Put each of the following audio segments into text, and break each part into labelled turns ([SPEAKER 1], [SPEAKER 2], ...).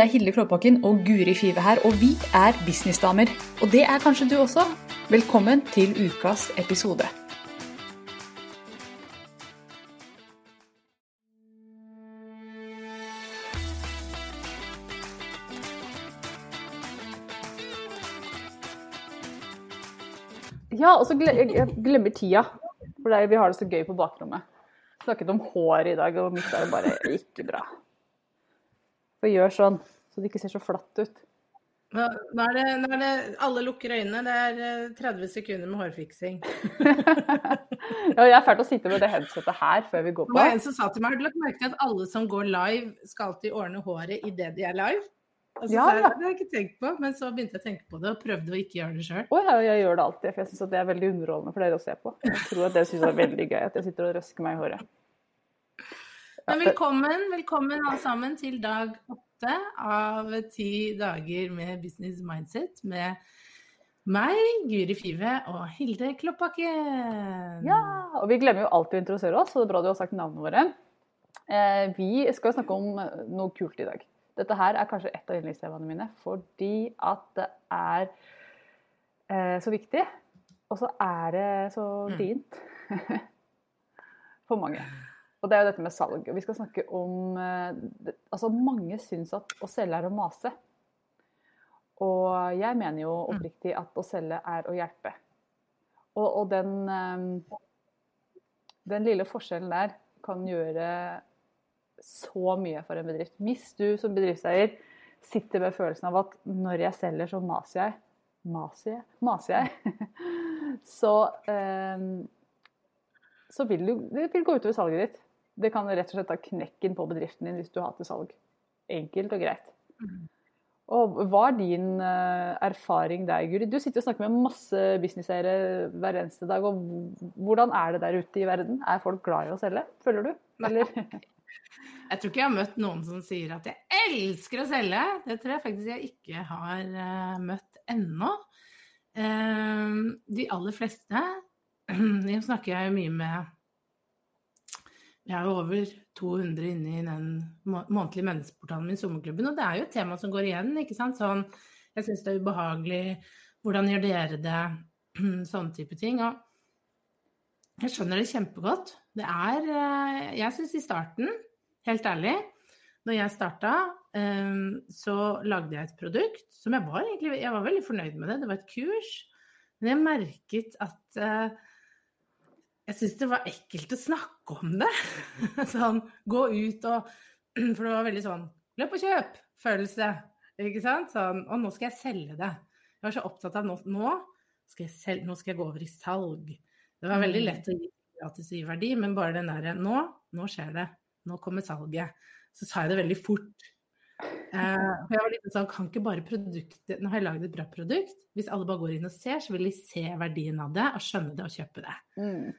[SPEAKER 1] Det er Hilde Klåbakken og Guri Five her, og vi er businessdamer. Og det er kanskje du også. Velkommen til ukas episode. Ja, og så glemmer tida. For vi har det så gøy på bakrommet. Snakket om hår i dag, og mitt er bare ikke bra. Så gjør sånn, så det ikke ser så flatt ut.
[SPEAKER 2] Nå, er det, nå er det Alle lukker øynene. Det er eh, 30 sekunder med hårfiksing.
[SPEAKER 1] Ja, jeg er fælt å sitte med det headsetet her før vi går på.
[SPEAKER 2] Det var en som sa til meg, har du lagt merke til at alle som går live, skal alltid ordne håret idet de er live? Altså, så
[SPEAKER 1] Ja, ja.
[SPEAKER 2] det har jeg ikke tenkt på, men så begynte jeg å tenke på det og prøvde å ikke gjøre det sjøl.
[SPEAKER 1] Oh, ja, jeg gjør det alltid, for jeg syns det er veldig underholdende for dere å se på. Jeg tror at dere syns det er veldig gøy at jeg sitter og røsker meg i håret.
[SPEAKER 2] Men velkommen, velkommen alle sammen til dag åtte av ti dager med Business Mindset med meg, Guri Five og Hilde Kloppakken.
[SPEAKER 1] Ja, og vi glemmer jo alltid å introdusere oss, så det er bra du har sagt navnene våre. Eh, vi skal snakke om eh, noe kult i dag. Dette her er kanskje et av yndlingstemaene mine, fordi at det er eh, så viktig, og så er det så
[SPEAKER 2] Mm.
[SPEAKER 1] vrient for mange. Og det er jo dette med salg. Og vi skal snakke om eh, Altså, mange syns at å selge er å mase. Og jeg mener jo oppriktig at å selge er å hjelpe. Og, og den, eh, den lille forskjellen der kan gjøre så mye for en bedrift. Hvis du som bedriftseier sitter med følelsen av at når jeg selger, så maser jeg. Maser jeg? Maser jeg? så eh, så vil du, det vil gå utover salget ditt. Det kan rett og slett ta knekken på bedriften din hvis du har til salg. Enkelt og greit. Og Hva er din eh, erfaring der, Guri? Du sitter og snakker med masse businesseiere hver eneste dag. og Hvordan er det der ute i verden? Er folk glad i å selge, føler du? Eller?
[SPEAKER 2] Jeg tror ikke jeg har møtt noen som sier at jeg elsker å selge. Det tror jeg faktisk jeg ikke har eh, møtt ennå. Eh, de aller fleste Nå snakker jeg jo mye med Vi er jo over 200 inne i den må- månedlige menneskeportalen min, Sommerklubben, og det er jo et tema som går igjen. ikke sant? Sånn, jeg syns det er ubehagelig. Hvordan gjør dere det? Sånne type ting. Og jeg skjønner det kjempegodt. Det er eh, Jeg syns i starten helt ærlig, når jeg starta, så lagde jeg et produkt som jeg var egentlig Jeg var veldig fornøyd med det. Det var et kurs. Men jeg merket at eh, jeg syns det var ekkelt å snakke om det. sånn gå ut og For det var veldig sånn løp og kjøp-følelse. Ikke sant? Sånn og nå skal jeg selge det. Jeg var så opptatt av nå, nå, skal, jeg selge, nå skal jeg gå over i salg. Det var veldig lett å gi gratis gi verdi, men bare den derre nå, nå skjer det nå kommer salget. Så sa jeg det veldig fort. Eh, jeg var litt sånn, kan ikke bare produktet, Nå har jeg lagd et bra produkt. Hvis alle bare går inn og ser, så vil de se verdien av det og skjønne det og kjøpe det.
[SPEAKER 1] Mm.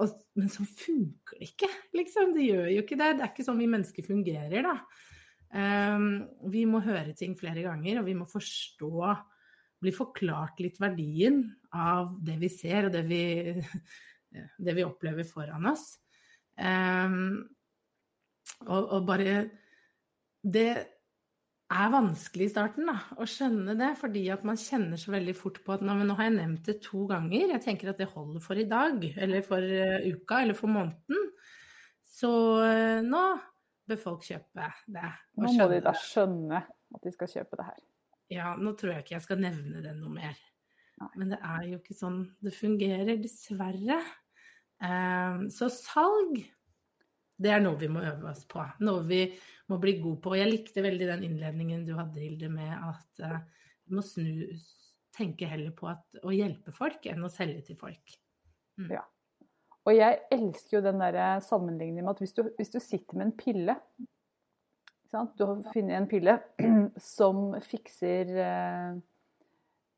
[SPEAKER 2] Og, men sånn funker det ikke, liksom. Det gjør jo ikke det. Det er ikke sånn vi mennesker fungerer, da. Um, vi må høre ting flere ganger, og vi må forstå Bli forklart litt verdien av det vi ser, og det vi, det vi opplever foran oss. Um, og, og, bare Det er vanskelig i starten da, å skjønne det, fordi at man kjenner så veldig fort på at nå, har jeg nevnt det to ganger, jeg tenker at det holder for i dag, eller for uh, uka, eller for måneden. Så uh, nå bør folk kjøpe det.
[SPEAKER 1] Nå må de da skjønne at de skal kjøpe det her.
[SPEAKER 2] Ja, nå tror jeg ikke jeg skal nevne det noe mer. Men det er jo ikke sånn det fungerer, dessverre. Um, så salg det er noe vi må øve oss på. Noe vi må bli gode på. Jeg likte veldig den innledningen du hadde, Hilde, med at uh, vi må snu, tenke heller på at, å hjelpe folk enn å selge til folk.
[SPEAKER 1] Mm. Ja. Og jeg elsker jo den der sammenligningen med at hvis du, hvis du sitter med en pille Du har funnet en pille som fikser eh,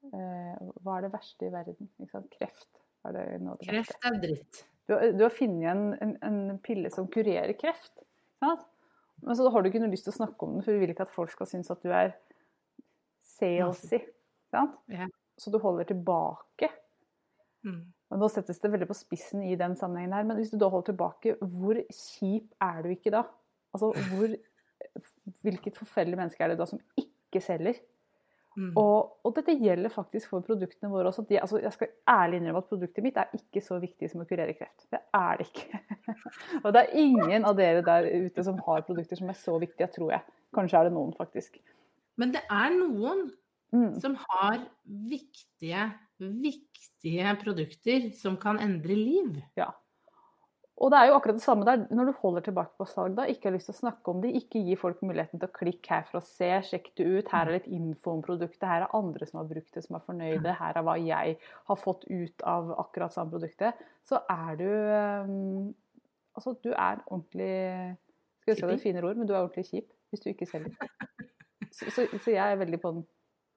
[SPEAKER 1] eh, Hva er det verste i verden? Kreft. Er det noe det
[SPEAKER 2] Kreft er dritt.
[SPEAKER 1] Du, du har funnet en, en, en, pille som kurerer kreft. Sant? Men så har du ikke noe lyst til å snakke om den, for du vil ikke at folk skal synes at du er salesy. Sant?
[SPEAKER 2] Ja.
[SPEAKER 1] Så du holder tilbake.
[SPEAKER 2] Mm.
[SPEAKER 1] Og nå settes det veldig på spissen i den sammenhengen her, men hvis du da holder tilbake, hvor kjip er du ikke da? Altså, hvor hvilket forferdelig menneske er det da som ikke selger?
[SPEAKER 2] Mm.
[SPEAKER 1] Og, og dette gjelder faktisk for produktene våre også. De, altså, jeg skal ærlig innrømme at produktet mitt er ikke så viktig som å kurere kreft. Det er det ikke. og det er ingen av dere der ute som har produkter som er så viktige, tror jeg. Kanskje er det noen, faktisk.
[SPEAKER 2] Men det er noen
[SPEAKER 1] Mm.
[SPEAKER 2] som har viktige, viktige produkter som kan endre liv.
[SPEAKER 1] Og det er jo akkurat det samme der. Når du holder tilbake på salg, da, ikke har lyst til å snakke om det, ikke gi folk muligheten til å klikke her for å se, sjekk det ut. Her er litt info om produktet, her er andre som har brukt det, som er fornøyde. Her er hva jeg har fått ut av akkurat samme produktet. Så er du um, Altså, du er ordentlig Skal huske det er finere ord, men du er ordentlig kjip hvis du ikke selger. Så, så, så jeg er veldig på den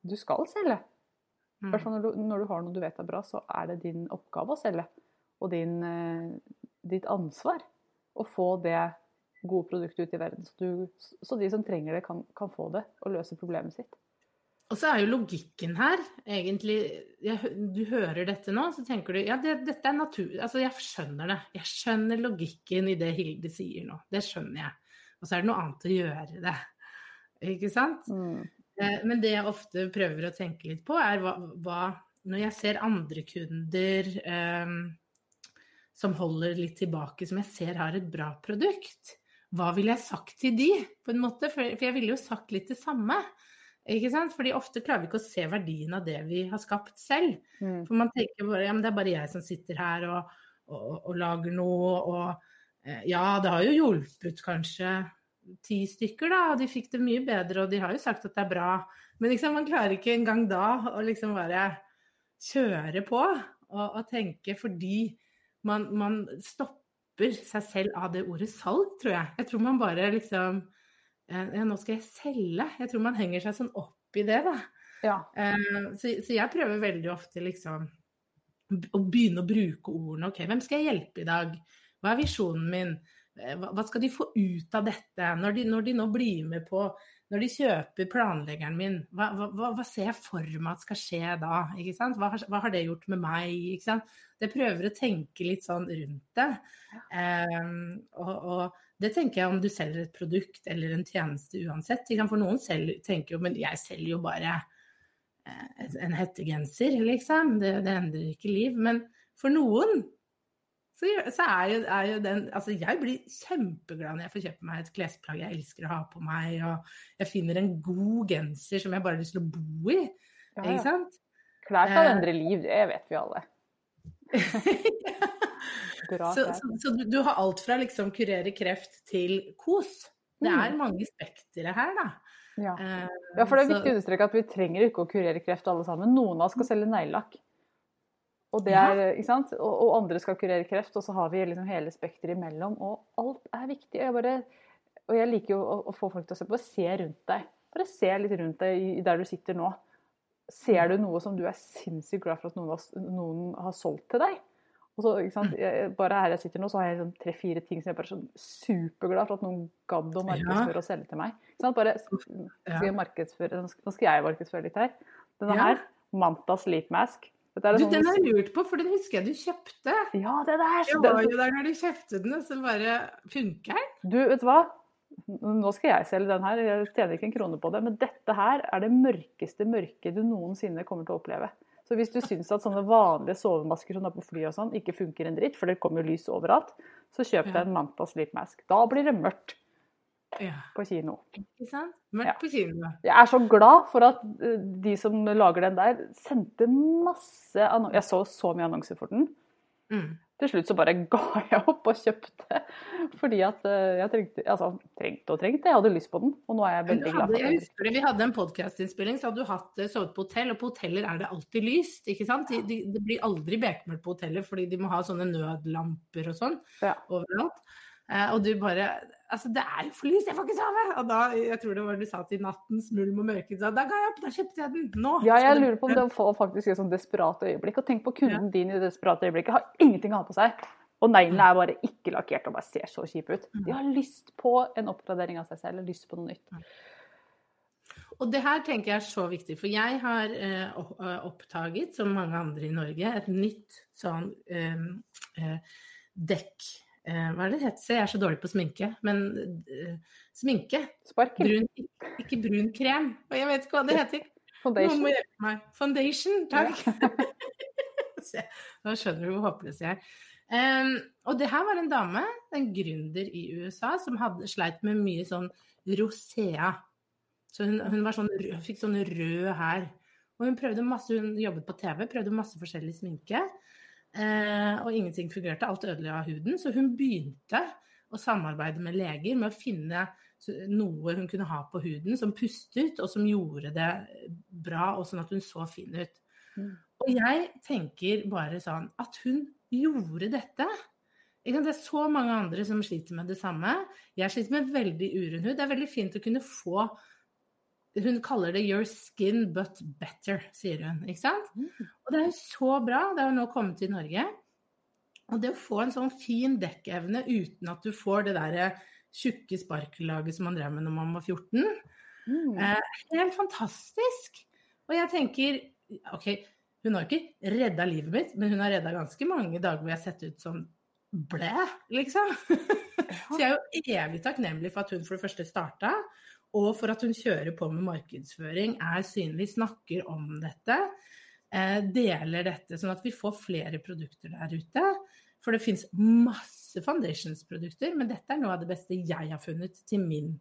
[SPEAKER 1] Du skal selge. I
[SPEAKER 2] Mm.
[SPEAKER 1] hvert fall når du, når du har noe du vet er bra, så er det din oppgave å selge. Og din, eh, ditt ansvar å få det gode produktet ut i verden. Så, du, så de som trenger det, kan, kan få det og løse problemet sitt.
[SPEAKER 2] Og så er jo logikken her egentlig jeg, Du hører dette nå, så tenker du ja, det, dette er natur... Altså, jeg skjønner det. Jeg skjønner logikken i det Hilde sier nå. Det skjønner jeg. Og så er det noe annet å gjøre det. Ikke sant? Mm. Men det jeg ofte prøver å tenke litt på, er hva, hva Når jeg ser andre kunder eh, som holder litt tilbake, som jeg ser har et bra produkt, hva ville jeg sagt til de, på en måte? For, jeg ville jo sagt litt det samme. Ikke sant? Fordi ofte klarer vi ikke å se verdien av det vi har skapt selv.
[SPEAKER 1] Mm.
[SPEAKER 2] For man tenker bare ja, men det er bare jeg som sitter her og, og, og lager noe, og eh, ja, det har jo hjulpet kanskje ti stykker, da, og de fikk det mye bedre, og de har jo sagt at det er bra. Men liksom, man klarer ikke engang da å liksom bare kjøre på og, og tenke fordi man, man stopper seg selv av det ordet salg, tror jeg. Jeg tror man bare liksom eh, nå skal jeg selge. Jeg tror man henger seg sånn opp i det, da.
[SPEAKER 1] Ja.
[SPEAKER 2] Eh, så, så jeg prøver veldig ofte liksom å begynne å bruke ordene. Ok, hvem skal jeg hjelpe i dag? Hva er visjonen min? Eh, Hva, hva skal de få ut av dette? Når de, når de nå blir med på Når de kjøper planleggeren min, hva, hva, hva- ser jeg for meg at skal skje da? Hva, har, hva har det gjort med meg? Jeg prøver å tenke litt sånn rundt det. Eh, og, og det tenker jeg om du selger et produkt eller en tjeneste uansett. For noen selv, tenker jo men jeg selger jo bare eh, en hettegenser, liksom. Det, det endrer ikke liv. Men for noen så, så er, jo, er jo den Altså, jeg blir kjempeglad når jeg får kjøpe meg et klesplagg jeg elsker å ha på meg, og jeg finner en god genser som jeg bare har lyst til å bo i.
[SPEAKER 1] Ja,
[SPEAKER 2] Ikke sant?
[SPEAKER 1] Klær kan
[SPEAKER 2] Eh.
[SPEAKER 1] endre liv, det vet vi alle. Bra
[SPEAKER 2] Så, så, så du, du har alt fra liksom kurere kreft til kos. Det
[SPEAKER 1] Mm.
[SPEAKER 2] er mange spektre her, da.
[SPEAKER 1] Ja.
[SPEAKER 2] Eh,
[SPEAKER 1] ja, for det er viktig å understreke at vi trenger ikke å kurere kreft alle sammen. Noen av oss skal selge neglelakk. Og, er, ikke sant? Og, og andre skal kurere kreft, og så har vi liksom hele spekteret imellom. Og alt er viktig. Jeg bare, og jeg liker jo å, å få folk til å se på. Se rundt deg. Bare se litt rundt deg der du sitter nå. Ser du noe som du er sinnssykt glad for at noen har, noen har solgt til deg? Og så, ikke sant? Jeg, bare her jeg sitter nå, så har jeg sånn tre-fire ting som jeg bare er sånn superglad for at noen gadd å markedsføre og selge til meg. Ikke sant? Bare skal jeg markedsføre, nå skal jeg markedsføre litt her. Denne her, Manta Sleep Mask. Er
[SPEAKER 2] Du, den
[SPEAKER 1] sånn,
[SPEAKER 2] har jeg lurt på, for den husker jeg du kjøpte.
[SPEAKER 1] ja, det der!
[SPEAKER 2] Jeg var jo der når du kjøpte den, og så bare funker den.
[SPEAKER 1] Du, vet du hva? Nå skal jeg selge den her, jeg tjener ikke en krone på det, men dette her er det mørkeste mørket du noensinne kommer til å oppleve. Så hvis du syns at sånne vanlige sovemasker som er på fly og sånn, ikke funker en dritt, for det kommer jo lys overalt, så kjøp deg en Manta Sleep Mask. Da blir det mørkt
[SPEAKER 2] Ja,
[SPEAKER 1] på kino.
[SPEAKER 2] ikke sant? Mørkt
[SPEAKER 1] Ja.
[SPEAKER 2] på kino.
[SPEAKER 1] Jeg er så glad for at eh, de som lager den der, sendte masse annonser. Jeg så så mye annonser for den.
[SPEAKER 2] Mm.
[SPEAKER 1] Til slutt så bare ga jeg opp og kjøpte. Fordi at eh, jeg trengte Altså, trengte og trengte. Jeg hadde lyst på den. Og nå er jeg
[SPEAKER 2] Men
[SPEAKER 1] veldig glad for den.
[SPEAKER 2] jeg husker det, Vi hadde en podkastinnspilling, så hadde du hatt, eh, sovet på hotell. Og på hoteller er det alltid lyst. ikke sant? De, de, det blir aldri bekmørkt på hoteller, fordi de må ha sånne nødlamper og sånn
[SPEAKER 1] Ja.
[SPEAKER 2] overalt. Og du bare Altså, det er jo for lyst, jeg får ikke sove! Og da, jeg tror det var du sa til nattens mulm og mørke, så da ga jeg opp, da kjøpte jeg den. Nå!
[SPEAKER 1] Ja, jeg lurer på om det får faktisk et sånn desperat øyeblikk. Og tenk på kunden din i det desperate øyeblikket. Har ingenting å ha på seg. Og neglene er bare ikke lakkert og bare ser så kjipe ut. De har lyst på en oppgradering av seg selv, eller lyst på noe nytt.
[SPEAKER 2] Og det her tenker jeg er så viktig, for jeg har eh, eh, oppdaget, som mange andre i Norge, et nytt sånn eh, eh, dekk Hva er det det heter? Jeg er så dårlig på sminke. Men uh, sminke.
[SPEAKER 1] Sparkel.
[SPEAKER 2] Brun, ikke brun krem. Og jeg vet ikke hva det heter. Noen
[SPEAKER 1] Foundation.
[SPEAKER 2] må hjelpe meg. Foundation, takk. Se, Nå skjønner du hvor håpløs jeg er. Um, og det her var en dame, en gründer i USA, som hadde sleit med mye sånn rosea. Så hun, hun var sånn, rød- fikk sånn rød her. Og hun prøvde masse, hun jobbet på TV, prøvde masse forskjellig sminke. Eh, og ingenting fungerte, alt ødela huden. Så hun begynte å samarbeide med leger med å finne noe hun kunne ha på huden som pustet, og som gjorde det bra, og sånn at hun så fin ut.
[SPEAKER 1] Mm.
[SPEAKER 2] Og jeg tenker bare sånn at hun gjorde dette. Det er så mange andre som sliter med det samme. Jeg sliter med veldig urund hud. Det er veldig fint å kunne få Hun kaller det 'your skin but better', sier hun. ikke sant?
[SPEAKER 1] Mm.
[SPEAKER 2] Og det er jo så bra. Det er jo nå kommet til Norge. Og det å få en sånn fin dekkevne uten at du får det derre tjukke sparkellaget som man drev med når man var 14,
[SPEAKER 1] Mm.
[SPEAKER 2] Eh, helt fantastisk. Og jeg tenker OK, hun har ikke redda livet mitt, men hun har redda ganske mange dager hvor jeg har sett ut som blæ, liksom. Så jeg er jo evig takknemlig for at hun for det første starta, og for at hun kjører på med markedsføring, er synlig, snakker om dette, eh, deler dette, sånn at vi får flere produkter der ute. For det fins masse foundationsprodukter, men dette er noe av det beste jeg har funnet til min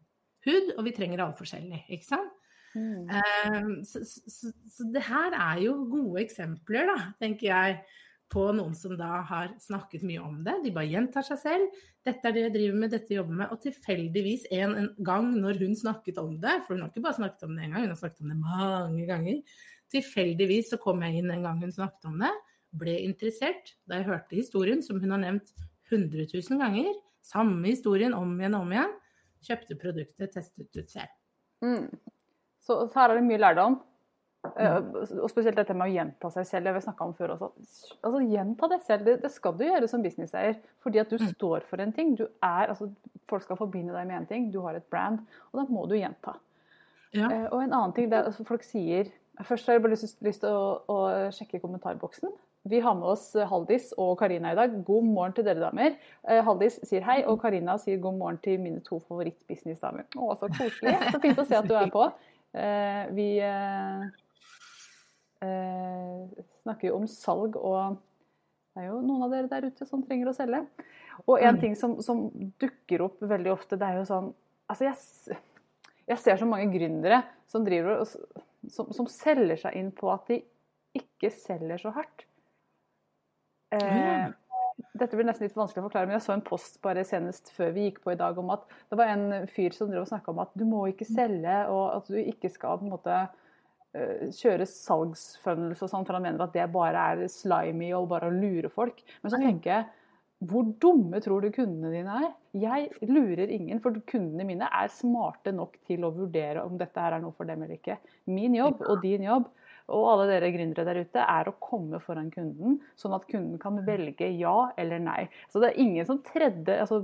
[SPEAKER 2] hud, og vi trenger alle forskjellig, ikke sant?
[SPEAKER 1] Mm.
[SPEAKER 2] Eh, Så, så, så det her er jo gode eksempler, da, tenker jeg, på noen som da har snakket mye om det. De bare gjentar seg selv. 'Dette er det jeg driver med, dette jobber med.' Og tilfeldigvis en, en gang når hun snakket om det, for hun har ikke bare snakket om det én gang, hun har snakket om det mange ganger. Tilfeldigvis så kom jeg inn en gang hun snakket om det, ble interessert da jeg hørte historien som hun har nevnt 100 000 ganger. Samme historien om igjen og om igjen. Kjøpte produktet, testet ut selv.
[SPEAKER 1] Mm. Så, så her er det mye lærdom. Eh, og spesielt dette med å gjenta seg selv. Det vi om før også. Altså, Gjenta deg selv. Det, det skal du gjøre som businesseier. Fordi at du
[SPEAKER 2] Mm.
[SPEAKER 1] står for en ting. Du er, altså, folk skal forbinde deg med en ting. Du har et brand. Og da må du gjenta.
[SPEAKER 2] Ja.
[SPEAKER 1] Eh, og en annen ting, det er, altså, folk sier Først har jeg bare lyst, lyst til å, å sjekke kommentarboksen. Vi har med oss Haldis og Karina i dag. God morgen til dere damer. Eh, Haldis sier hei, og Karina sier god morgen til mine to favorittbusinessdamer. Å, så koselig. Så fint å se at du er på. Eh, vi eh, snakker jo om salg, og det er jo noen av dere der ute som trenger å selge. Og en
[SPEAKER 2] Mm.
[SPEAKER 1] ting som, som dukker opp veldig ofte, det er jo sånn Altså, jeg, jeg ser så mange gründere som driver som, som selger seg inn på at de ikke selger så hardt. Eh, dette blir nesten litt vanskelig å forklare, men jeg så en post bare senest før vi gikk på i dag om at det var en fyr som drev og snakka om at du må ikke selge, og at du ikke skal på en måte kjøre salgsfunnels og sånn, for han mener at det bare er slimy og bare å lure folk. Men så tenker jeg hvor dumme tror du kundene dine er? Jeg lurer ingen, for kundene mine er smarte nok til å vurdere om dette her er noe for dem eller ikke. Min jobb og din jobb og alle dere gründere der ute er å komme foran kunden, sånn at kunden kan velge ja eller nei. Så det er ingen som tredde, altså,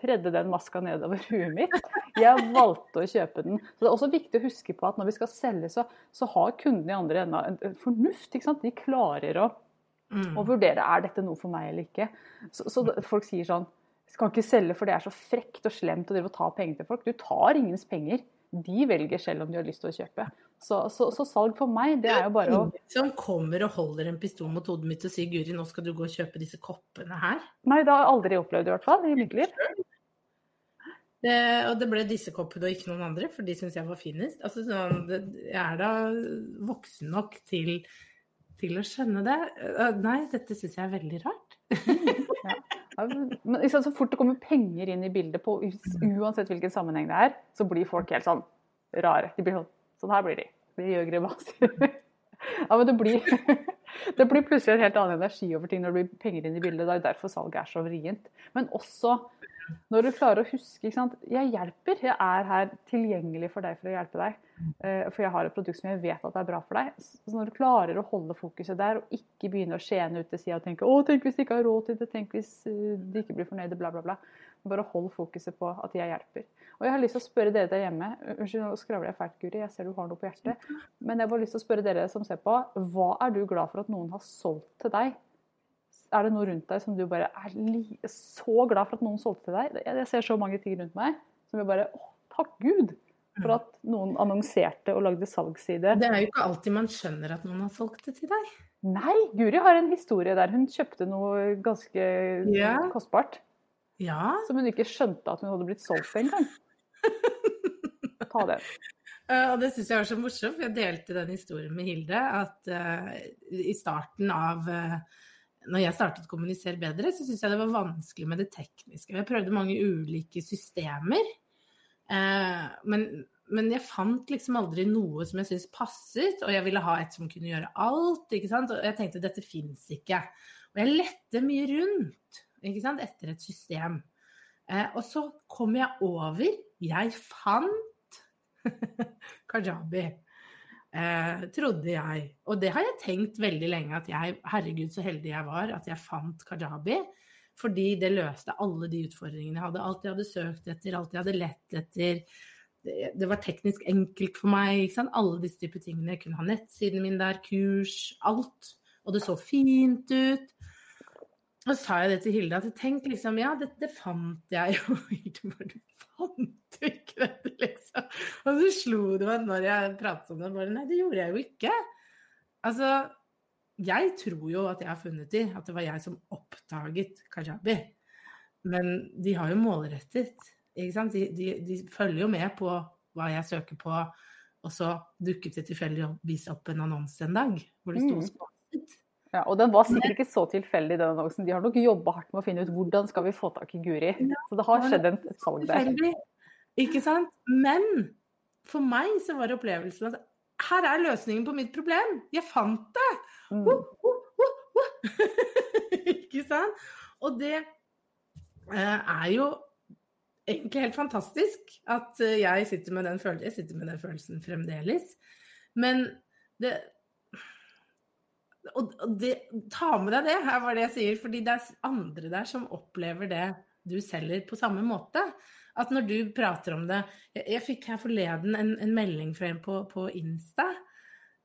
[SPEAKER 1] tredde den maska nedover huet mitt. Jeg valgte å kjøpe den. Så det er også viktig å huske på at når vi skal selge, så, så har kunden i andre enden en, fornuft. De klarer å
[SPEAKER 2] Mm.
[SPEAKER 1] å, vurdere er dette noe for meg eller ikke. Så, så folk sier sånn skal ikke selge for det er så frekt og slemt å ta penger til folk. Du tar ingens penger. De velger selv om de har lyst til å kjøpe. Så, så, så salg for meg, det er jo bare å
[SPEAKER 2] som kommer og holder en pistol mot hodet mitt og sier Guri, nå skal du gå og kjøpe disse koppene her.
[SPEAKER 1] Nei, det har jeg aldri opplevd i hvert fall i mitt liv.
[SPEAKER 2] Det, og det ble disse koppene og ikke noen andre, for de syns jeg var finest. Altså, sånn, jeg er da voksen nok til, til å skjønne det. Nei, dette syns jeg er veldig rart.
[SPEAKER 1] Ja, Men ikke så fort det kommer penger inn i bildet, på, uansett hvilken sammenheng det er, så blir folk helt sånn rare. De blir sånn Sånn her blir de. De gjør grimaser. Ja, men det blir, det blir plutselig en helt annen energi over ting når det blir penger inn i bildet. Det er derfor salget er så vrient. Men også når du klarer å huske ikke sant? Jeg hjelper. Jeg er her tilgjengelig for deg for å hjelpe deg. Eh, For jeg har et produkt som jeg vet at er bra for deg. Så når du klarer å holde fokuset der, og ikke begynne å skjene ut til sida og tenke å, tenk hvis de ikke har råd til det, tenk hvis eh, de ikke blir fornøyde, bla, bla, bla. Bare hold fokuset på at jeg hjelper. Og jeg har lyst til å spørre dere der hjemme Unnskyld, nå skravler jeg fælt, Guri. Jeg ser du har noe på hjertet. Men jeg har bare lyst til å spørre dere som ser på. Hva er du glad for at noen har solgt til deg? er det noe rundt deg som du bare er så glad for at noen solgte til deg? Jeg, jeg ser så mange ting rundt meg som jeg bare Å, takk Gud for at noen annonserte og lagde salgsside.
[SPEAKER 2] Det er jo ikke alltid man skjønner at noen har solgt det til deg.
[SPEAKER 1] Nei, Guri har en historie der hun kjøpte noe ganske
[SPEAKER 2] yeah.
[SPEAKER 1] kostbart.
[SPEAKER 2] Ja.
[SPEAKER 1] Som hun ikke skjønte at hun hadde blitt solgt engang. Ta det.
[SPEAKER 2] Eh, Og det syns jeg var så morsomt, for jeg delte den historien med Hilde. At uh, i starten av uh, Når jeg startet å kommunisere bedre, så syntes jeg det var vanskelig med det tekniske. Jeg prøvde mange ulike systemer. Uh, men, men jeg fant liksom aldri noe som jeg syntes passet, og jeg ville ha et som kunne gjøre alt. ikke sant? Og jeg tenkte dette fins ikke. Og jeg lette mye rundt ikke sant? etter et system. Eh, og så kom jeg over Jeg fant kajabi. Eh, trodde jeg. Og det har jeg tenkt veldig lenge, at jeg, herregud så heldig jeg var at jeg fant kajabi. Fordi det løste alle de utfordringene jeg hadde. Alt jeg hadde søkt etter, alt jeg hadde lett etter. Det, det var teknisk enkelt for meg. Alle disse typer tingene. Jeg kunne ha nettsiden min der, kurs, alt. Og det så fint ut. Og sa jeg det til Hilde, at tenk liksom, ja, dette fant jeg jo. Hilde bare, du fant jo ikke dette, liksom. Og så slo det meg når jeg pratet om det, bare nei, det gjorde jeg jo ikke. Altså, jeg tror jo at jeg har funnet de, at det var jeg som oppdaget kajabi. Men de har jo målrettet, ikke sant. De, de, de følger jo med på hva jeg søker på, og så dukket det tilfeldigvis opp en annonse en dag hvor det sto
[SPEAKER 1] Mm.
[SPEAKER 2] sponset.
[SPEAKER 1] Ja, og den var sikkert ikke så tilfeldig, den annonsen. De har nok jobba hardt med å finne ut hvordan skal vi få tak i Guri. Så det har skjedd en, et salg der.
[SPEAKER 2] Ikke sant? Men for meg så var opplevelsen at her er løsningen på mitt problem. Jeg fant det!
[SPEAKER 1] Mm.
[SPEAKER 2] Ho, ho, ho, ikke sant? Og det eh, er jo egentlig helt fantastisk at eh, jeg sitter med den følelsen, jeg sitter med den følelsen fremdeles. Men det og og det, ta med deg det, er bare det jeg sier. Fordi det er andre der som opplever det du selger på samme måte. At når du prater om det Jeg, jeg fikk her forleden en, en melding fra en på, på Insta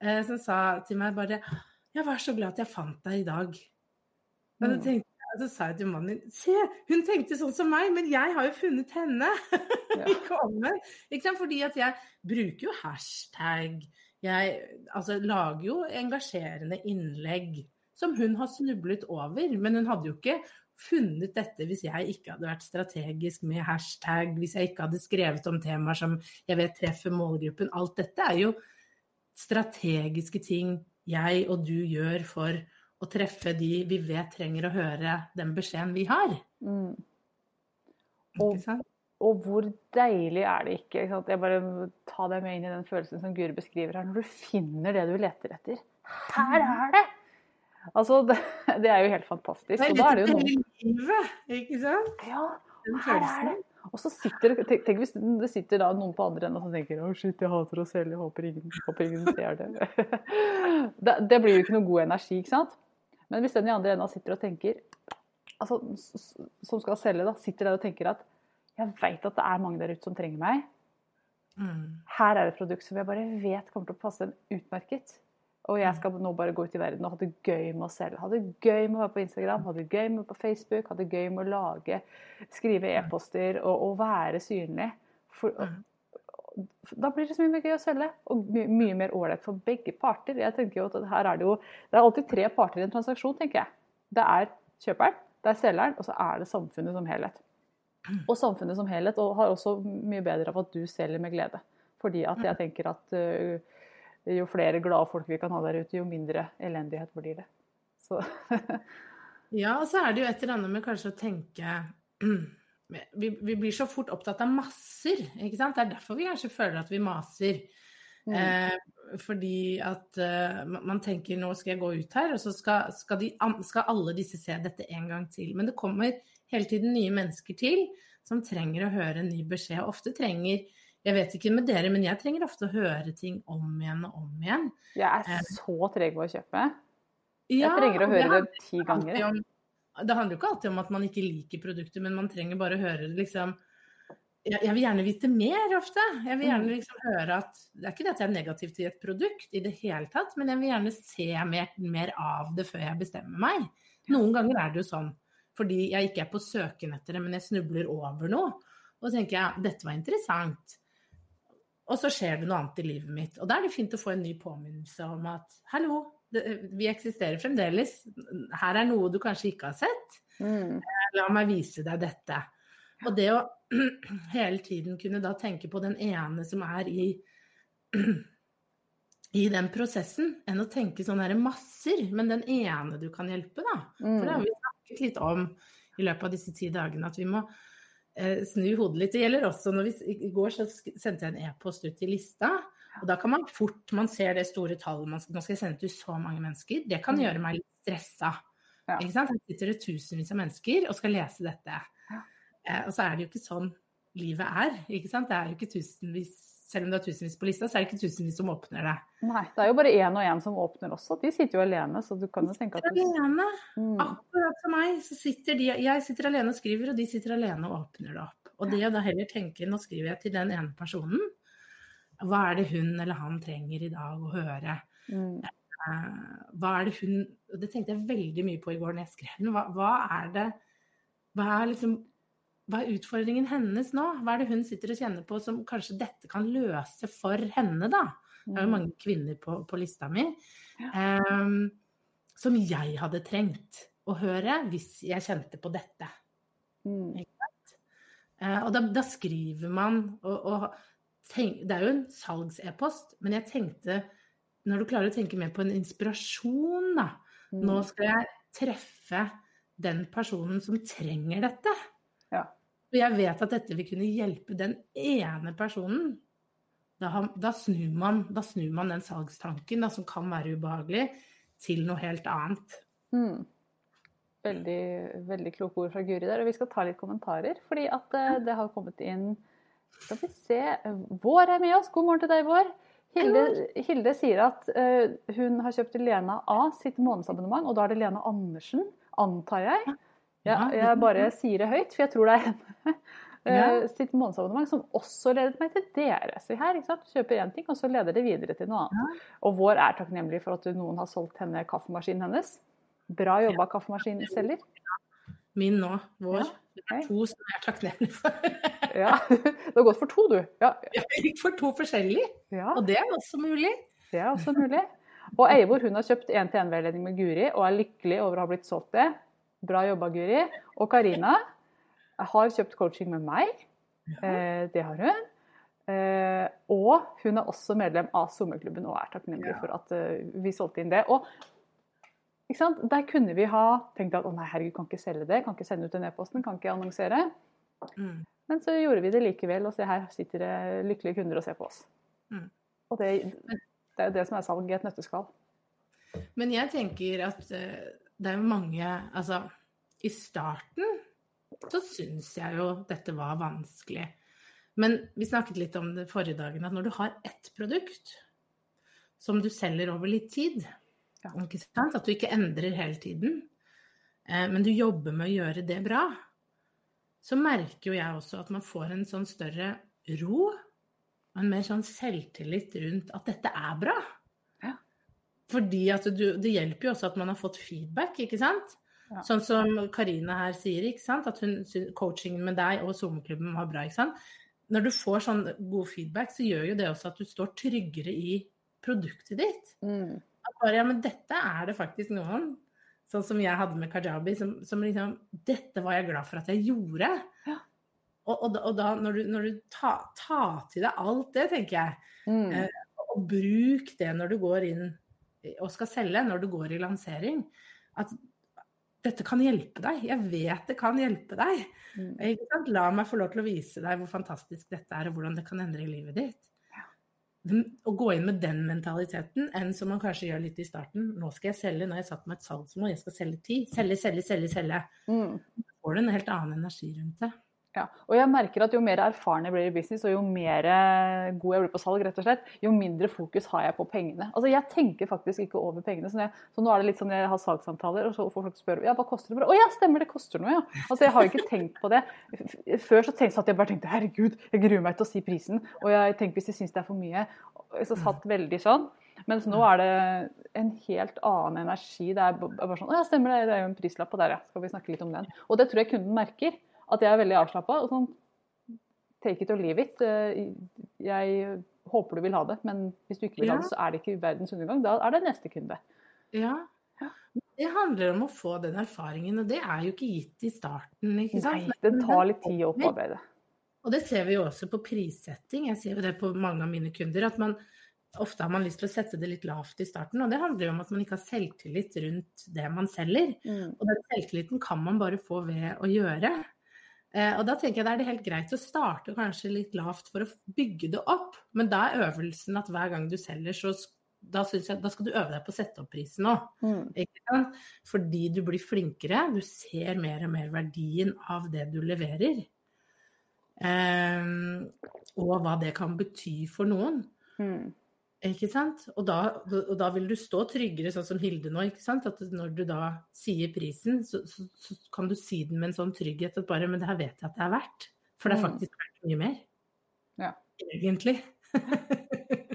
[SPEAKER 2] eh, som sa til meg bare 'Jeg var så glad at jeg fant deg i dag'. Og så,
[SPEAKER 1] Mm.
[SPEAKER 2] tenkte jeg, så sa jeg til mannen min 'Se, hun tenkte sånn som meg, men jeg har jo funnet henne'.
[SPEAKER 1] Ja.
[SPEAKER 2] Ikke? Fordi at jeg bruker jo hashtag. Jeg altså, lager jo engasjerende innlegg som hun har snublet over. Men hun hadde jo ikke funnet dette hvis jeg ikke hadde vært strategisk med hashtag, hvis jeg ikke hadde skrevet om temaer som jeg vet treffer målgruppen. Alt dette er jo strategiske ting jeg og du gjør for å treffe de vi vet trenger å høre den beskjeden vi har.
[SPEAKER 1] Mm. Og-? Og hvor deilig er det ikke? ikke? Jeg bare Ta deg med inn i den følelsen som Guri beskriver her, når du finner det du leter etter. Her er det! Altså, det, det er jo helt fantastisk.
[SPEAKER 2] Det
[SPEAKER 1] Og da er det jo noen
[SPEAKER 2] ikke sant?
[SPEAKER 1] Ja, her er det! Og så sitter tenk, hvis det sitter da noen på andre enden og tenker å shit, jeg hater å selge, håper ingen, håper ingen ser det. det. Det blir jo ikke noe god energi, ikke sant? Men hvis den i andre enden sitter og tenker altså, som skal selge, da, sitter der og tenker at jeg veit at det er mange der ute som trenger meg.
[SPEAKER 2] Mm.
[SPEAKER 1] Her er et produkt som jeg bare vet kommer til å passe en utmerket. Og jeg skal nå bare gå ut i verden og ha det gøy med å selge. Ha det gøy med å være på Instagram, ha det gøy med å være på Facebook, ha det gøy med å lage, skrive e-poster og, og være synlig. For, og, da blir det så mye mer gøy å selge, og my, mye mer ålreit for begge parter. Jeg tenker jo at her er Det jo, det er alltid tre parter i en transaksjon, tenker jeg. Det er kjøperen, det er selgeren, og så er det samfunnet som helhet. Og samfunnet som helhet og har også mye bedre av at du selger med glede. Fordi at jeg tenker at øh, jo flere glade folk vi kan ha der ute, jo mindre elendighet blir det. Så
[SPEAKER 2] Ja, og så er det jo et eller annet med kanskje å tenke vi, vi blir så fort opptatt av masser, ikke sant? Det er derfor vi kanskje føler at vi maser.
[SPEAKER 1] mm,
[SPEAKER 2] Eh, fordi at eh, man man tenker nå skal jeg gå ut her, og så skal, skal, de, skal alle disse se dette en gang til. Men det kommer hele tiden nye mennesker til som trenger å høre en ny beskjed. Og ofte trenger Jeg vet ikke med dere, men jeg trenger ofte å høre ting om igjen og om igjen.
[SPEAKER 1] jeg er så treg på å kjøpe. Jeg trenger å høre
[SPEAKER 2] handler
[SPEAKER 1] det ti ganger.
[SPEAKER 2] om- Det handler jo ikke alltid om at man ikke liker produktet, men man trenger bare å høre det liksom jeg, jeg vil gjerne vite mer ofte. Jeg vil gjerne
[SPEAKER 1] Mm.
[SPEAKER 2] liksom høre at Det er ikke det at jeg er negativ til et produkt i det hele tatt, men jeg vil gjerne se mer, mer av det før jeg bestemmer meg. Noen ganger er det jo sånn fordi jeg ikke er på søken etter det, men jeg snubler over noe. Og så tenker jeg dette var interessant. Og så skjer det noe annet i livet mitt. Og da er det fint å få en ny påminnelse om at hallo, vi eksisterer fremdeles. Her er noe du kanskje ikke har sett.
[SPEAKER 1] Mm.
[SPEAKER 2] La meg vise deg dette. Og det å hele tiden kunne da tenke på den ene som er i i den prosessen, enn å tenke sånne her masser, men den ene du kan hjelpe, da. For det har
[SPEAKER 1] Mm.
[SPEAKER 2] Snakket litt om i løpet av disse ti dagene, at vi må eh, snu hodet litt. Det gjelder også når vi I går så sendte jeg en e-post ut til lista, og da kan man fort Man ser det store tallet man skal, Nå skal jeg sende til så mange mennesker. Det kan
[SPEAKER 1] Mm.
[SPEAKER 2] gjøre meg litt stressa.
[SPEAKER 1] Ja.
[SPEAKER 2] Ikke sant? Her sitter det tusenvis av mennesker og skal lese dette.
[SPEAKER 1] Ja.
[SPEAKER 2] Eh, og så er det jo ikke sånn livet er. Ikke sant? Det er jo ikke tusenvis Selv om det er tusenvis på lista, så er det ikke tusenvis som åpner det.
[SPEAKER 1] Nei, det er jo bare én og én som åpner også. De sitter jo alene, så du kan jo tenke at du
[SPEAKER 2] Alene.
[SPEAKER 1] mm.
[SPEAKER 2] Akkurat som meg, så sitter de Jeg sitter alene og skriver, og de sitter alene og åpner det opp. Og det å da heller tenke Nå skriver jeg til den ene personen. Hva er det hun eller han trenger i dag å høre?
[SPEAKER 1] Mm.
[SPEAKER 2] Eh, hva er det hun Det tenkte jeg veldig mye på i går når jeg skrev den. Hva, hva er det hva er, liksom, hva er utfordringen hennes nå? Hva er det hun sitter og kjenner på som kanskje dette kan løse for henne, da? Det er jo
[SPEAKER 1] Mm.
[SPEAKER 2] mange kvinner på, på lista mi. Um, som jeg hadde trengt å høre hvis jeg kjente på dette.
[SPEAKER 1] Mm.
[SPEAKER 2] Uh, og da, da skriver man og, og tenk, Det er jo en salgs-e-post, men jeg tenkte Når du klarer å tenke mer på en inspirasjon, da.
[SPEAKER 1] Mm.
[SPEAKER 2] Nå skal jeg treffe den personen som trenger dette.
[SPEAKER 1] Ja.
[SPEAKER 2] Og jeg vet at dette vil kunne hjelpe den ene personen. Da, da, snur, man, da snur man den salgstanken da, som kan være ubehagelig, til noe helt annet.
[SPEAKER 1] Mm. Veldig, veldig kloke ord fra Guri der. Og vi skal ta litt kommentarer, fordi at eh, det har kommet inn Skal vi se Vår er med oss. God morgen til deg, Vår. Hilde, Hilde sier at uh, hun har kjøpt Lena A sitt månedsabonnement, og da er det Lena Andersen, antar jeg. Ja,
[SPEAKER 2] Ja,
[SPEAKER 1] jeg bare sier det høyt, for jeg tror det er henne.
[SPEAKER 2] Ja.
[SPEAKER 1] Eh, sitt månedsabonnement, som også ledet meg til dere. Så her, ikke sant? Kjøper én ting, og så leder det videre til noe annet. Og vår er takknemlig for at noen har solgt henne kaffemaskinen hennes. Bra jobba, kaffemaskinselger.
[SPEAKER 2] Min nå, vår.
[SPEAKER 1] Ja,
[SPEAKER 2] Det er to som jeg er takknemlig for.
[SPEAKER 1] Ja, Du har gått for to, du. Ja,
[SPEAKER 2] Jeg gikk for to forskjellige,
[SPEAKER 1] ja
[SPEAKER 2] og det er også mulig.
[SPEAKER 1] det er også mulig. Og Eivor hun har kjøpt én-til-én-veiledning med Guri og er lykkelig over å ha blitt solgt det. Bra jobba, Guri. Og Karina har kjøpt coaching med meg. Eh, det har hun. Eh, og hun er også medlem av sommerklubben og er takknemlig for at eh, vi solgte inn det. Og der kunne vi ha tenkt at å nei, herregud, kan ikke selge det, kan ikke sende ut den e-posten, kan ikke annonsere.
[SPEAKER 2] Mm.
[SPEAKER 1] Men så gjorde vi det likevel, og se her sitter det lykkelige kunder og ser på oss.
[SPEAKER 2] Mm.
[SPEAKER 1] Og det, det er jo det som er salg i et nøtteskall.
[SPEAKER 2] Men jeg tenker at det er jo mange Altså, i starten så syns jeg jo dette var vanskelig. Men vi snakket litt om det forrige dagen, at når du har ett produkt som du selger over litt tid,
[SPEAKER 1] Ja.
[SPEAKER 2] at du ikke endrer hele tiden, eh, men du jobber med å gjøre det bra, så merker jo jeg også at man får en sånn større ro og en mer sånn selvtillit rundt at dette er bra. Fordi at du, det hjelper jo også at man har fått feedback, ikke sant?
[SPEAKER 1] Ja.
[SPEAKER 2] Sånn som Karina her sier, ikke sant? at hun, coachingen med deg og Zoom-klubben var bra. ikke sant? Når du får sånn god feedback, så gjør jo det også at du står tryggere i produktet ditt.
[SPEAKER 1] Mm.
[SPEAKER 2] At bare, ja, men dette er det faktisk noen, sånn som jeg hadde med Kajabi, som, som liksom Dette var jeg glad for at jeg gjorde.
[SPEAKER 1] Ja.
[SPEAKER 2] Og, og, da- og da, når du, når du tar ta til deg alt det, tenker jeg,
[SPEAKER 1] Mm.
[SPEAKER 2] Eh, og bruk det når du går inn og skal selge, når du går i lansering. At dette kan hjelpe deg. Jeg vet det kan hjelpe deg.
[SPEAKER 1] Mm.
[SPEAKER 2] La meg få lov til å vise deg hvor fantastisk dette er, og hvordan det kan endre livet ditt. Å gå inn med den mentaliteten enn som man kanskje gjør litt i starten. Nå skal jeg selge, nå har jeg satt meg et salgsmål, jeg skal selge ti. Selge, selge, selge, selge.
[SPEAKER 1] Mm.
[SPEAKER 2] Da får du en helt annen energi rundt det.
[SPEAKER 1] Ja. Og jeg merker at jo mer erfaren jeg blir i business, og jo mer eh, god jeg blir på salg, rett og slett, jo mindre fokus har jeg på pengene. Altså Jeg tenker faktisk ikke over pengene. Så, jeg, så nå er det litt sånn jeg har salgssamtaler, og så får folk spørre ja, hva koster det. Å ja, stemmer, det koster noe, ja. Altså Jeg har ikke tenkt på det. Før så tenkte jeg bare tenkte herregud, jeg gruer meg til å si prisen. Og jeg tenker hvis jeg syns det er for mye. Så satt veldig sånn. Mens nå er det en helt annen energi. Det er bare sånn Å ja, stemmer det, det er jo en prislapp på der, ja. Skal vi snakke litt om den? Og det tror jeg kunden merker. At jeg er veldig avslappa. Og sånn Take it or leave it. Eh, jeg håper du vil ha det, men hvis du ikke vil ha det, så er det ikke verdens undergang. Da er det neste kunde.
[SPEAKER 2] Ja. Det handler om å få den erfaringen, og det er jo ikke gitt i starten. ikke sant?
[SPEAKER 1] Nei, det tar litt tid å opparbeide.
[SPEAKER 2] Og det ser vi jo også på prissetting. Jeg ser jo det på mange av mine kunder. at man Ofte har man lyst til å sette det litt lavt i starten, og det handler jo om at man ikke har selvtillit rundt det man selger. Mm. Og den selvtilliten kan man bare få ved å gjøre. Eh, og da tenker jeg det er det helt greit å starte kanskje litt lavt for å bygge det opp. Men da er øvelsen at hver gang du selger, så da, jeg, da, skal du øve deg på å sette opp prisen òg. Mm. Fordi du blir flinkere, du ser mer og mer verdien av det du leverer. Um, og hva det kan bety for noen. Mm. Ikke sant? Og da, og da, vil du stå tryggere, sånn som Hilde nå. ikke sant? At når du da sier prisen, så, så, så kan du si den med en sånn trygghet at bare Men det her vet jeg at det er verdt. For det er mm. faktisk verdt mye mer.
[SPEAKER 1] Ja.
[SPEAKER 2] Egentlig.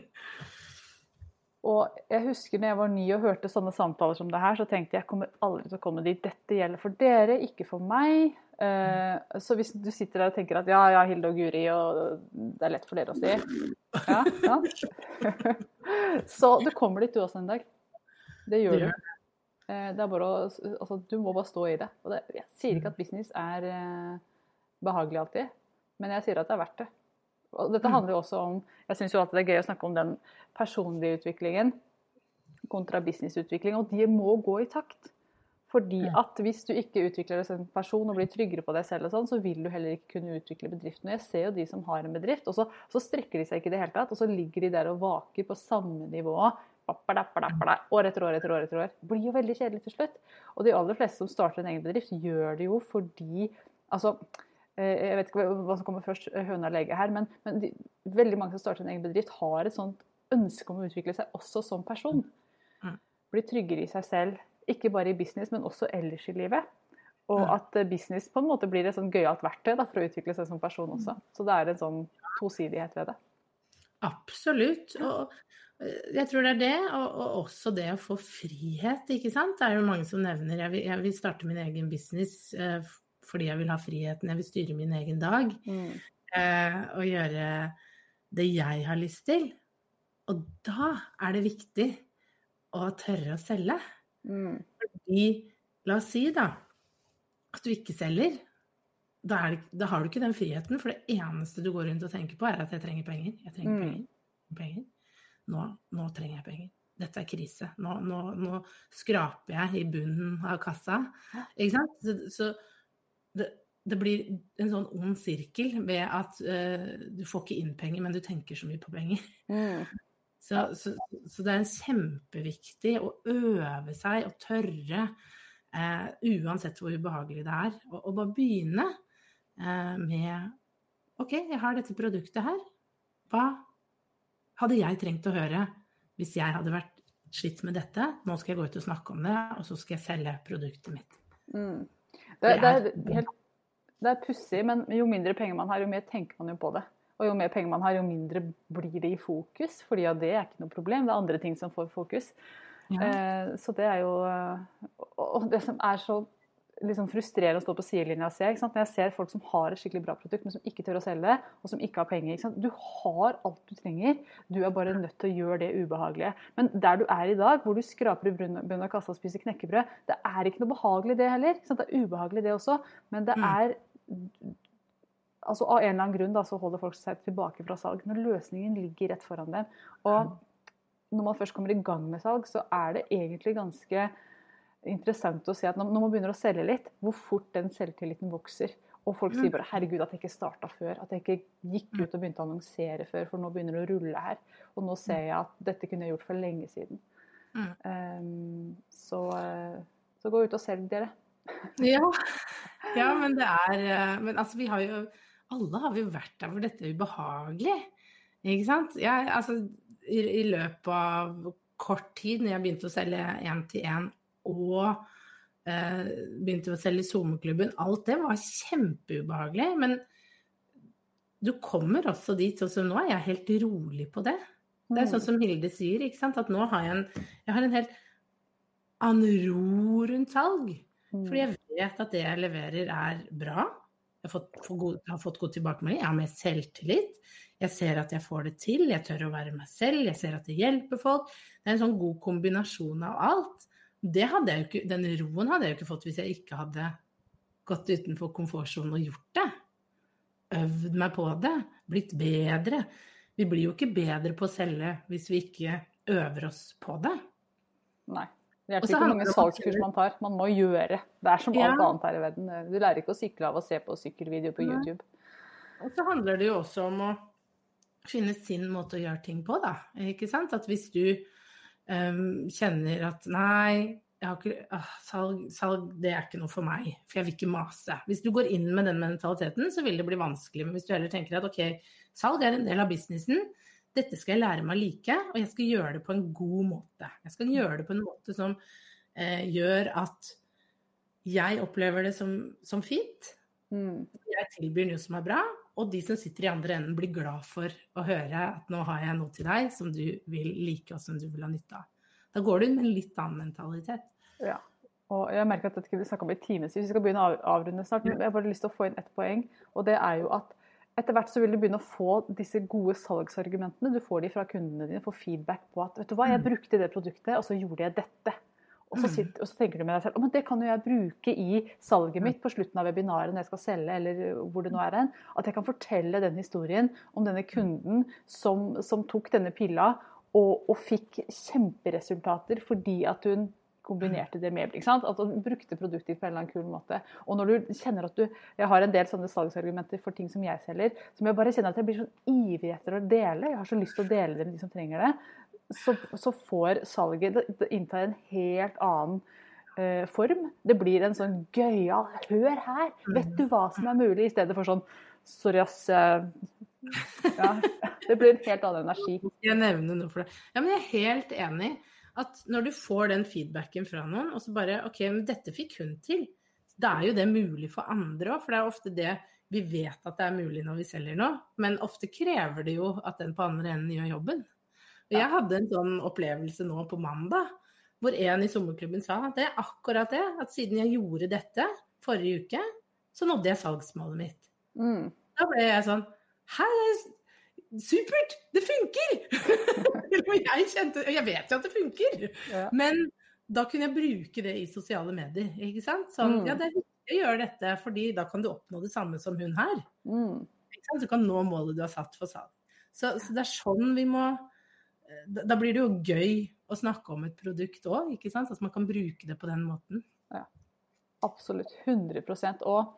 [SPEAKER 1] Og jeg husker når jeg var ny og hørte sånne samtaler som det her, så tenkte jeg jeg kommer aldri til å komme dit. Dette gjelder for dere, ikke for meg. Uh, så hvis du sitter der og tenker at ja, ja, Hilde og Guri, og det er lett for dere å si ja, ja. Så du kommer dit du også en dag. Det gjør du. Uh, det er bare å, altså, du må bare stå i det. Og det, jeg sier ikke at business er uh, behagelig alltid, men jeg sier at det er verdt det. Og dette mm. handler jo også om Jeg syns jo at det er gøy å snakke om den personlige utviklingen kontra businessutvikling, og de må gå i takt. Fordi at hvis du ikke utvikler deg som person og blir tryggere på deg selv, og sånn, så vil du heller ikke kunne utvikle bedriften. Og jeg ser jo de som har en bedrift, og så, så strekker de seg ikke i det hele tatt. Og så ligger de der og vaker på samme nivå år etter år etter år. etter år. Blir jo veldig kjedelig til slutt. Og de aller fleste som starter en egen bedrift, gjør det jo fordi altså, Eh, jeg vet ikke hva som kommer først, eh, høna eller egget her, men, men de, veldig mange som starter en egen bedrift, har et sånt ønske om å utvikle seg også som person. Mm. Bli tryggere i seg selv, ikke bare i business, men også ellers i livet. Og mm. at eh, business på en måte blir et sånn gøyalt verktøy da, for å utvikle seg som person også. Så det er en sånn tosidighet ved det.
[SPEAKER 2] Absolutt. Og jeg tror det er det, og, og, også det å få frihet, ikke sant. Det er jo mange som nevner jeg vil, jeg vil starte min egen business eh, fordi jeg vil ha friheten, jeg vil styre min egen dag. Mm. Eh, og gjøre det jeg har lyst til. Og da er det viktig å tørre å selge. Mm. Fordi, la oss si da, at du ikke selger. Da, det, da, har du ikke den friheten, for det eneste du går rundt og tenker på, er at jeg trenger penger. Jeg trenger mm. penger. penger. Nå, nå, trenger jeg penger. Dette er krise. Nå, nå, nå skraper jeg i bunnen av kassa. Ikke sant? Så, så det, det, blir en sånn ond sirkel ved at uh, du får ikke inn penger, men du tenker så mye på penger. Mm. Så, så, så, det er kjempeviktig å øve seg og tørre, eh, uansett hvor ubehagelig det er, og, og bare begynne eh, med OK, jeg har dette produktet her. Hva hadde jeg trengt å høre hvis jeg hadde vært slitt med dette? Nå skal jeg gå ut og snakke om det, og så skal jeg selge produktet mitt. Mm.
[SPEAKER 1] Det, det, er, helt, det er pussig, men jo mindre penger man har, jo mer tenker man jo på det. Og jo mer penger man har, jo mindre blir det i fokus. fordi ja, det er ikke noe problem. Det er andre ting som får fokus. Ja. Eh, så det er jo Og det som er så liksom frustrerende å stå på sidelinja og se. Når jeg ser folk som har et skikkelig bra produkt, men som ikke tør å selge det, og som ikke har penger. Du har alt du trenger, du er bare nødt til å gjøre det ubehagelige. Men der du er i dag, hvor du skraper i bunnen av kassa og spiser knekkebrød, det er ikke noe behagelig det heller. Det er ubehagelig det også, men det mm. er altså Av en eller annen grunn da, så holder folk seg tilbake fra salg, når løsningen ligger rett foran dem. Og når man først kommer i gang med salg, så er det egentlig ganske interessant å se at når man begynner å selge litt, hvor fort den selvtilliten vokser. Og folk sier mm. bare 'herregud, at jeg ikke starta før', at jeg ikke gikk mm. ut og begynte å annonsere før, for nå begynner det å rulle her. Og nå ser jeg at dette kunne jeg gjort for lenge siden. Mm. Um, så, eh, så, gå ut og selg dere.
[SPEAKER 2] ja. ja, men det er eh, Men altså, vi har jo Alle har vi vært der hvor dette er ubehagelig. Ikke sant? Jeg, altså, i, i løpet av kort tid, når jeg begynte å selge én-til-én og eh, begynte å selge SoMe-klubben. Alt det var kjempeubehagelig. Men du kommer også dit, og så nå er jeg helt rolig på det. Det er
[SPEAKER 1] Mm.
[SPEAKER 2] sånn som Hilde sier, ikke sant? at nå har jeg en, jeg har en helt annen ro rundt salg.
[SPEAKER 1] Mm.
[SPEAKER 2] Fordi jeg vet at det jeg leverer er bra. Jeg har fått, god, har fått god tilbakemelding. Jeg har mer selvtillit. Jeg ser at jeg får det til. Jeg tør å være meg selv. Jeg ser at det hjelper folk. Det er en sånn god kombinasjon av alt. Ikke, den roen hadde jeg jo ikke fått hvis jeg ikke hadde gått utenfor komfortsonen og gjort det. Øvd meg på det. Blitt bedre. Vi blir jo ikke bedre på å selge hvis vi ikke øver oss på det.
[SPEAKER 1] Nei. Det hjelper ikke hvor mange salgskurs man tar. Man må gjøre. Det er som
[SPEAKER 2] Ja.
[SPEAKER 1] alt annet her i verden. Du lærer ikke å sykle av å se på sykkelvideo på. YouTube.
[SPEAKER 2] Og så handler det jo også om å finne sin måte å gjøre ting på, da. Ikke sant? At hvis du um, kjenner at nei, ikke, ah, salg, salg, det er ikke noe for meg, for jeg vil ikke mase. Hvis du går inn med den mentaliteten, så vil det bli vanskelig. Men hvis du heller tenker at ok, salg er en del av businessen, dette skal jeg lære meg å like, og jeg skal gjøre det på en god måte. Jeg skal gjøre det på en måte som eh, gjør at jeg opplever det som, som fint,
[SPEAKER 1] Mm.
[SPEAKER 2] jeg tilbyr noe som er bra, og de som sitter i andre enden blir glad for å høre at nå har jeg noe til deg som du vil like og som du vil ha nytte av. Da går du med en litt annen mentalitet.
[SPEAKER 1] Ja. Og jeg merker at dette skal vi snakke om i timevis. Vi skal begynne å avrunde snart. men Jeg har bare lyst til å få inn ett poeng. Og det er jo at etter hvert så vil du begynne å få disse gode salgsargumentene. Du får de fra kundene dine, får feedback på at vet du hva, jeg brukte det produktet, og så gjorde jeg dette. Og så, sitter, og så tenker du med deg selv «Å, men det kan jo jeg bruke i salget mitt på slutten av webinaret når jeg skal selge, eller hvor det nå er hen. At jeg kan fortelle den historien om denne kunden som, som tok denne pilla og, og fikk kjemperesultater fordi at hun kombinerte det med ikke sant? Hun brukte produkter på en eller annen kul måte. Og når du kjenner at du Jeg har en del sånne salgsargumenter for ting som jeg selger, som jeg bare kjenner at jeg blir sånn ivrig etter å dele. Jeg har så lyst til å dele det med de som trenger det. Så, så får salget Det, det inntar en helt annen eh, form. Det blir en sånn gøyal Hør her! Vet du hva som er mulig? I stedet for sånn Sorry, ass. eh, Ja, det blir en helt annen energi.
[SPEAKER 2] Jeg nevner noe for det? Ja, men jeg er helt enig at når du får den feedbacken fra noen, og så bare OK, men dette fikk hun til. Da er jo det mulig for andre òg, for det er ofte det vi vet at det er mulig når vi selger noe. Men ofte krever det jo at den på andre enden gjør jobben. Og jeg hadde en sånn opplevelse nå på mandag, hvor en i sommerklubben sa at det er akkurat det, at siden jeg gjorde dette forrige uke, så nådde jeg salgsmålet mitt.
[SPEAKER 1] Mm.
[SPEAKER 2] Da ble jeg sånn Hæ, supert! Det funker! jeg kjente Jeg vet jo at det funker,
[SPEAKER 1] Ja.
[SPEAKER 2] men da kunne jeg bruke det i sosiale medier. ikke sant? Sånn,
[SPEAKER 1] Mm.
[SPEAKER 2] ja, det er viktig å gjøre dette, fordi da kan du oppnå det samme som hun her.
[SPEAKER 1] Mm.
[SPEAKER 2] Du kan nå målet du har satt for salg. Så, så det er sånn vi må da, da blir det jo gøy å snakke om et produkt òg, ikke sant? At man kan bruke det på den måten.
[SPEAKER 1] Absolutt. 100% Og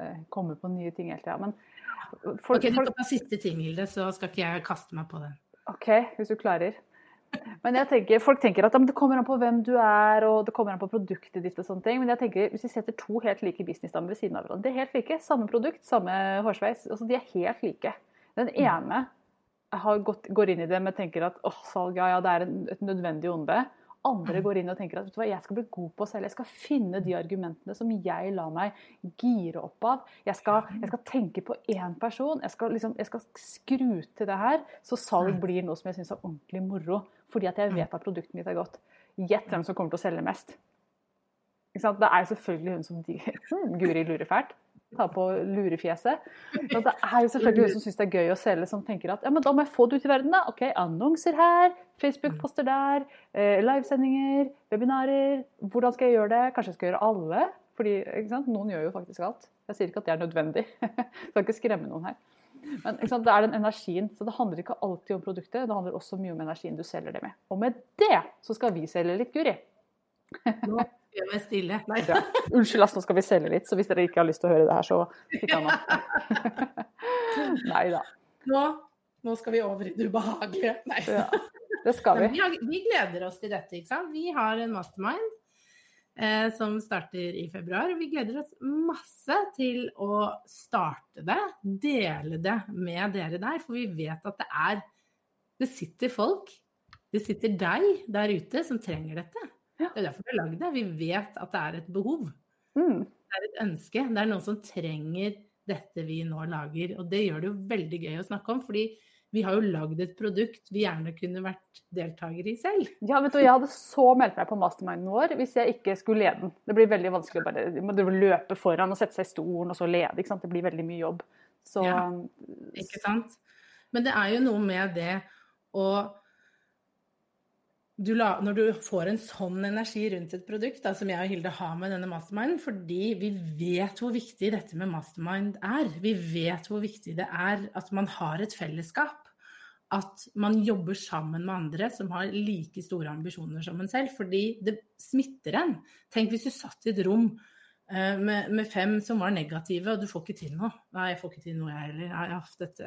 [SPEAKER 1] eh, komme på nye ting hele tida. Men folk,
[SPEAKER 2] Ok, Du
[SPEAKER 1] folk,
[SPEAKER 2] kan siste ting, Hilde, så skal ikke jeg kaste meg på den.
[SPEAKER 1] OK, hvis du klarer. Men jeg tenker, folk tenker at det kommer an på hvem du er, og det kommer an på produktet ditt og sånne ting. Men jeg tenker, hvis vi setter to helt like businessdamer ved siden av hverandre, de er helt like. Samme produkt, samme hårsveis. Altså, de er helt like. Den ene har gått, går inn i det med tenker at åh, salg, ja, ja, det er en, et nødvendig onde. Andre går inn og tenker at hva, jeg skal bli god på å selge. Jeg skal finne de argumentene som jeg lar meg gire opp av. Jeg skal, jeg skal tenke på én person. Jeg skal, liksom, jeg skal skru til det her, så salg blir noe som jeg syns er ordentlig moro. Fordi at jeg vet at produktet mitt er godt. Gjett hvem som kommer til å selge mest. Det er selvfølgelig hun som de, Guri lurer fælt. Ta på lurefjeset. Så det er jo selvfølgelig noen som syns det er gøy å selge, som tenker at ja, men da må jeg få det ut i verden, da. Ok, annonser her, Facebook-poster der, eh, livesendinger, webinarer. Hvordan skal jeg gjøre det? Kanskje jeg skal gjøre alle? Fordi noen gjør jo faktisk alt. Jeg sier ikke at det er nødvendig. Jeg skal ikke skremme noen her. Men det er den energien. Så det handler ikke alltid om produktet, det handler også mye om energien du selger det med. Og med det så skal vi selge litt, Guri.
[SPEAKER 2] Nå gjør meg stille.
[SPEAKER 1] Ja. Unnskyld, ass, nå skal vi selge litt, så hvis dere ikke har lyst til å høre det her, så av nå. Nei da.
[SPEAKER 2] Nå, nå skal vi over i det ubehagelige. Nei.
[SPEAKER 1] Ja, det skal
[SPEAKER 2] Men
[SPEAKER 1] vi.
[SPEAKER 2] vi, har, vi gleder oss til dette. ikke sant? Vi har en mastermind eh, som starter i februar. Vi gleder oss masse til å starte det, dele det med dere der. For vi vet at det er Det sitter folk, det sitter deg der ute som trenger dette. Det er derfor vi har lagd det. Vi vet at det er et behov.
[SPEAKER 1] Mm.
[SPEAKER 2] Det er et ønske. Det er noen som trenger dette vi nå lager. Og det gjør det jo veldig gøy å snakke om, fordi Vi har jo lagd et produkt vi gjerne kunne vært deltakere i selv.
[SPEAKER 1] Ja, vet du, Jeg hadde så meldt meg på masterminden vår hvis jeg ikke skulle lede den. Det blir veldig vanskelig å bare løpe foran og sette seg i stolen og så lede. ikke sant? Det blir veldig mye jobb. Så, ja,
[SPEAKER 2] ikke sant. Men det er jo noe med det å du la, når du får en sånn energi rundt et produkt, da, som jeg og Hilde har med denne masterminden, fordi vi vet hvor viktig dette med mastermind er. Vi vet hvor viktig det er at man har et fellesskap. At man jobber sammen med andre som har like store ambisjoner som en selv. Fordi det smitter en. Tenk hvis du satt i et rom uh, med, med, fem som var negative, og du får ikke til noe. Nei, jeg får ikke til noe, jeg heller.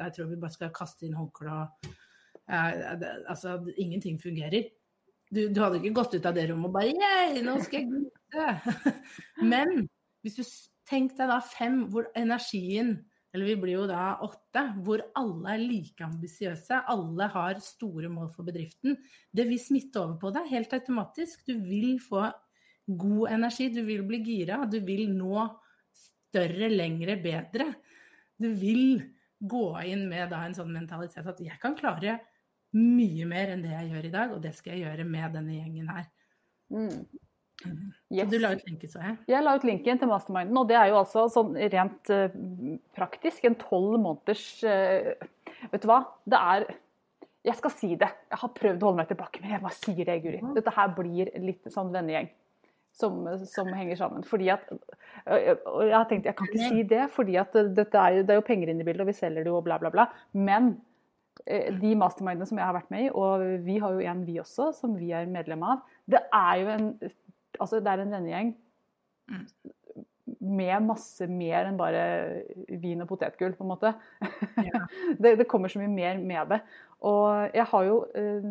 [SPEAKER 2] Jeg, tror vi bare skal kaste inn håndkleet og Altså, ingenting fungerer du, du, hadde ikke gått ut av det rommet og bare Yeah, nå skal jeg glute. Men hvis du tenker deg da fem hvor energien eller vi blir jo da åtte, hvor alle er like ambisiøse, alle har store mål for bedriften. Det vil smitte over på deg helt automatisk. Du vil få god energi, du vil bli gira, du vil nå større, lengre, bedre. Du vil gå inn med da en sånn mentalitet at jeg kan klare mye mer enn det jeg gjør i dag, og det skal jeg gjøre med denne gjengen her. Mm. mm. Yes. Du la ut linken, så jeg?
[SPEAKER 1] Jeg la ut linken til masterminden. Og det er jo altså sånn rent uh, praktisk en tolv måneders uh, Vet du hva? Det er Jeg skal si det. Jeg har prøvd å holde meg tilbake, men jeg bare sier det, Guri. Dette her blir litt sånn vennegjeng. Som, som, henger sammen. Fordi at, og jeg har tenkt, jeg kan ikke si det, fordi at er, det er jo penger inne i bildet, og vi selger det jo, og bla, bla, bla. Men de mastermindene som jeg har vært med i, og vi har jo en vi også, som vi er medlem av, det er jo en, altså det er en vennegjeng mm. med masse mer enn bare vin og potetgull, på en måte. Ja. det, det, kommer så mye mer med det. Og jeg har jo eh,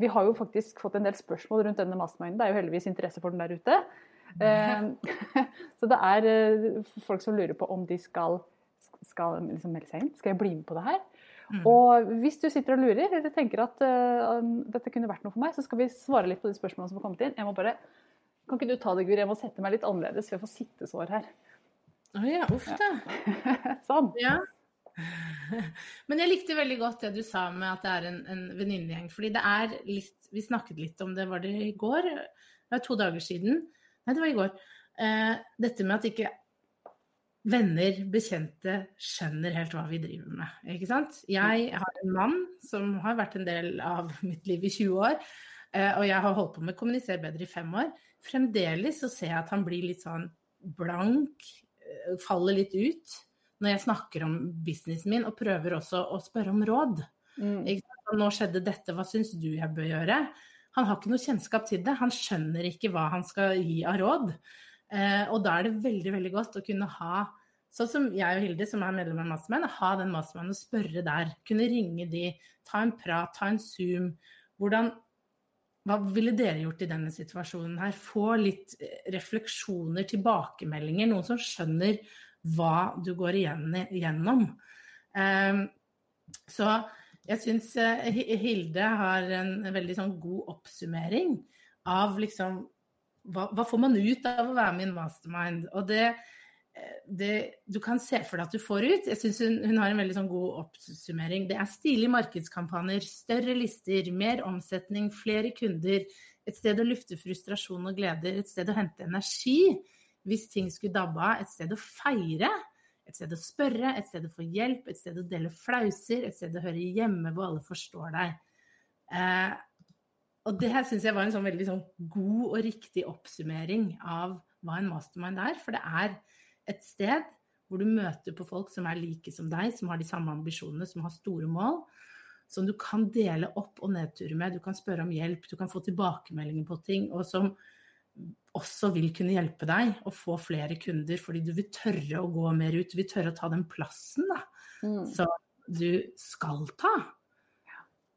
[SPEAKER 1] Vi har jo faktisk fått en del spørsmål rundt denne masterminden. Det er jo heldigvis interesse for den der ute. Eh, så det er folk som lurer på om de skal, skal liksom melde seg inn. Skal jeg bli med på det her? Mm. Og hvis du sitter og lurer eller tenker at uh, dette kunne vært noe for meg, så skal vi svare litt på de spørsmålene som har kommet inn. Jeg må bare, Kan ikke du ta det, Guri? Jeg må sette meg litt annerledes, for jeg får sittesår her.
[SPEAKER 2] Å oh, ja, uff da.
[SPEAKER 1] Ja. sånn.
[SPEAKER 2] Ja. Men jeg likte veldig godt det du sa med at det er en, en venninnegjeng. Fordi det er litt Vi snakket litt om det, var det i går? Det var to dager siden. Nei, det var i går. Uh, dette med at ikke venner, bekjente skjønner helt hva vi driver med. Ikke sant? Jeg har en mann som har vært en del av mitt liv i 20 år, eh, og jeg har holdt på med å kommunisere bedre i fem år. Fremdeles så ser jeg at han blir litt sånn blank, eh, faller litt ut når jeg snakker om businessen min, og prøver også å spørre om råd. Mm. Nå skjedde dette, hva syns du jeg bør gjøre? Han har ikke noe kjennskap til det. Han skjønner ikke hva han skal gi av råd. Eh, og da er det veldig veldig godt å kunne ha, sånn som jeg og Hilde, som er medlem av Mastermind, ha den Mastermind og spørre der. Kunne ringe de, ta en prat, ta en Zoom. Hvordan, hva ville dere gjort i denne situasjonen her? Få litt eh, refleksjoner, tilbakemeldinger. Noen som skjønner hva du går igjennom. Um, så jeg syns Hilde har en veldig sånn god oppsummering av liksom hva, hva, får man ut av å være med i en mastermind? Og det, det, du kan se for deg at du får ut. Jeg syns hun, hun, har en veldig sånn god oppsummering. Det er stilige markedskampanjer, større lister, mer omsetning, flere kunder. Et sted å lufte frustrasjon og gleder, et sted å hente energi hvis ting skulle dabbe av, et sted å feire. Et sted å spørre, et sted å få hjelp, et sted å dele flauser, et sted å høre hjemme hvor alle forstår deg. Eh, og det her syns jeg var en sånn veldig sånn god og riktig oppsummering av hva en mastermind er. For det er et sted hvor du møter på folk som er like som deg, som har de samme ambisjonene, som har store mål. Som du kan dele opp- og nedturer med. Du kan spørre om hjelp, du kan få tilbakemeldinger på ting. Og som også vil kunne hjelpe deg å få flere kunder, fordi du vil tørre å gå mer ut. Du vil tørre å ta den plassen da, mm. som du skal ta.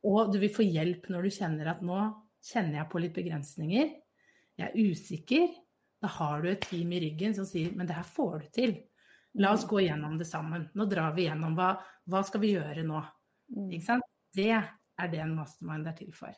[SPEAKER 2] Og du vil få hjelp når du kjenner at nå kjenner jeg på litt begrensninger. Jeg er usikker. Da har du et team i ryggen som sier men det her får du til. La oss gå gjennom det sammen. Nå drar vi gjennom hva, hva skal vi gjøre nå. Mm. Det er det en mastermind er til for.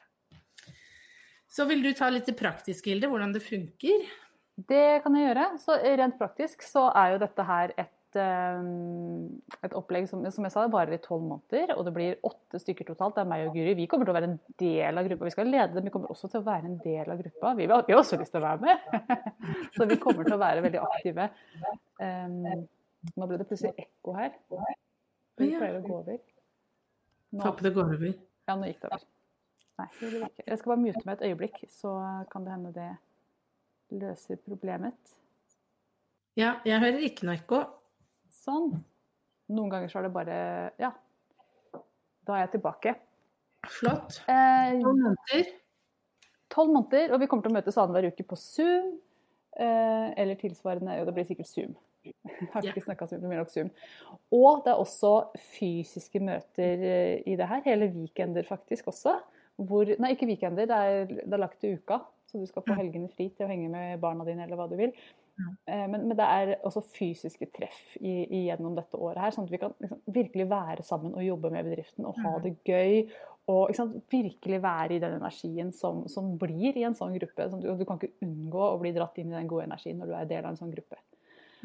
[SPEAKER 2] Så vil du ta litt det praktiske, Hilde, hvordan det funker?
[SPEAKER 1] Det kan jeg gjøre. Så rent praktisk så er jo dette her et et, eh, et opplegg som, som, jeg sa, varer i tolv måneder. Og det blir åtte stykker totalt. Det er meg og Guri. Vi kommer til å være en del av gruppa. Vi skal lede dem, vi kommer også til å være en del av gruppa. Vi, vi har også lyst til å være med. Så vi kommer til å være veldig aktive. Um, nå ble det plutselig ekko her. Vi pleier å gå over.
[SPEAKER 2] Håper det går over.
[SPEAKER 1] Ja, nå gikk det over. Nei, det gjorde ikke. Jeg skal bare mute meg et øyeblikk, så kan det hende det løser problemet.
[SPEAKER 2] Ja, jeg hører ikke noe ekko.
[SPEAKER 1] Sånn. Noen ganger så er det bare Ja. Da er jeg tilbake.
[SPEAKER 2] Flott. Eh, tolv måneder.
[SPEAKER 1] Tolv måneder, og vi kommer til å møtes annenhver uke på Zoom. Eh, eller tilsvarende, og det blir sikkert Zoom. Jeg har ikke snakka så mye om Zoom. Og det er også fysiske møter eh, i det her. Hele weekender faktisk også. Hvor, nei, ikke weekender, det er, det er lagt til uka. Så du skal få helgene fri til å henge med barna dine eller hva du vil. Eh, men, men, det er også fysiske treff i, gjennom dette året her, sånn at vi kan liksom, virkelig være sammen og jobbe med bedriften og ha det gøy. Og sant, virkelig være i den energien som, som, blir i en sånn gruppe. Sånn, du, du, kan ikke unngå å bli dratt inn i den gode energien når du er del av en sånn gruppe.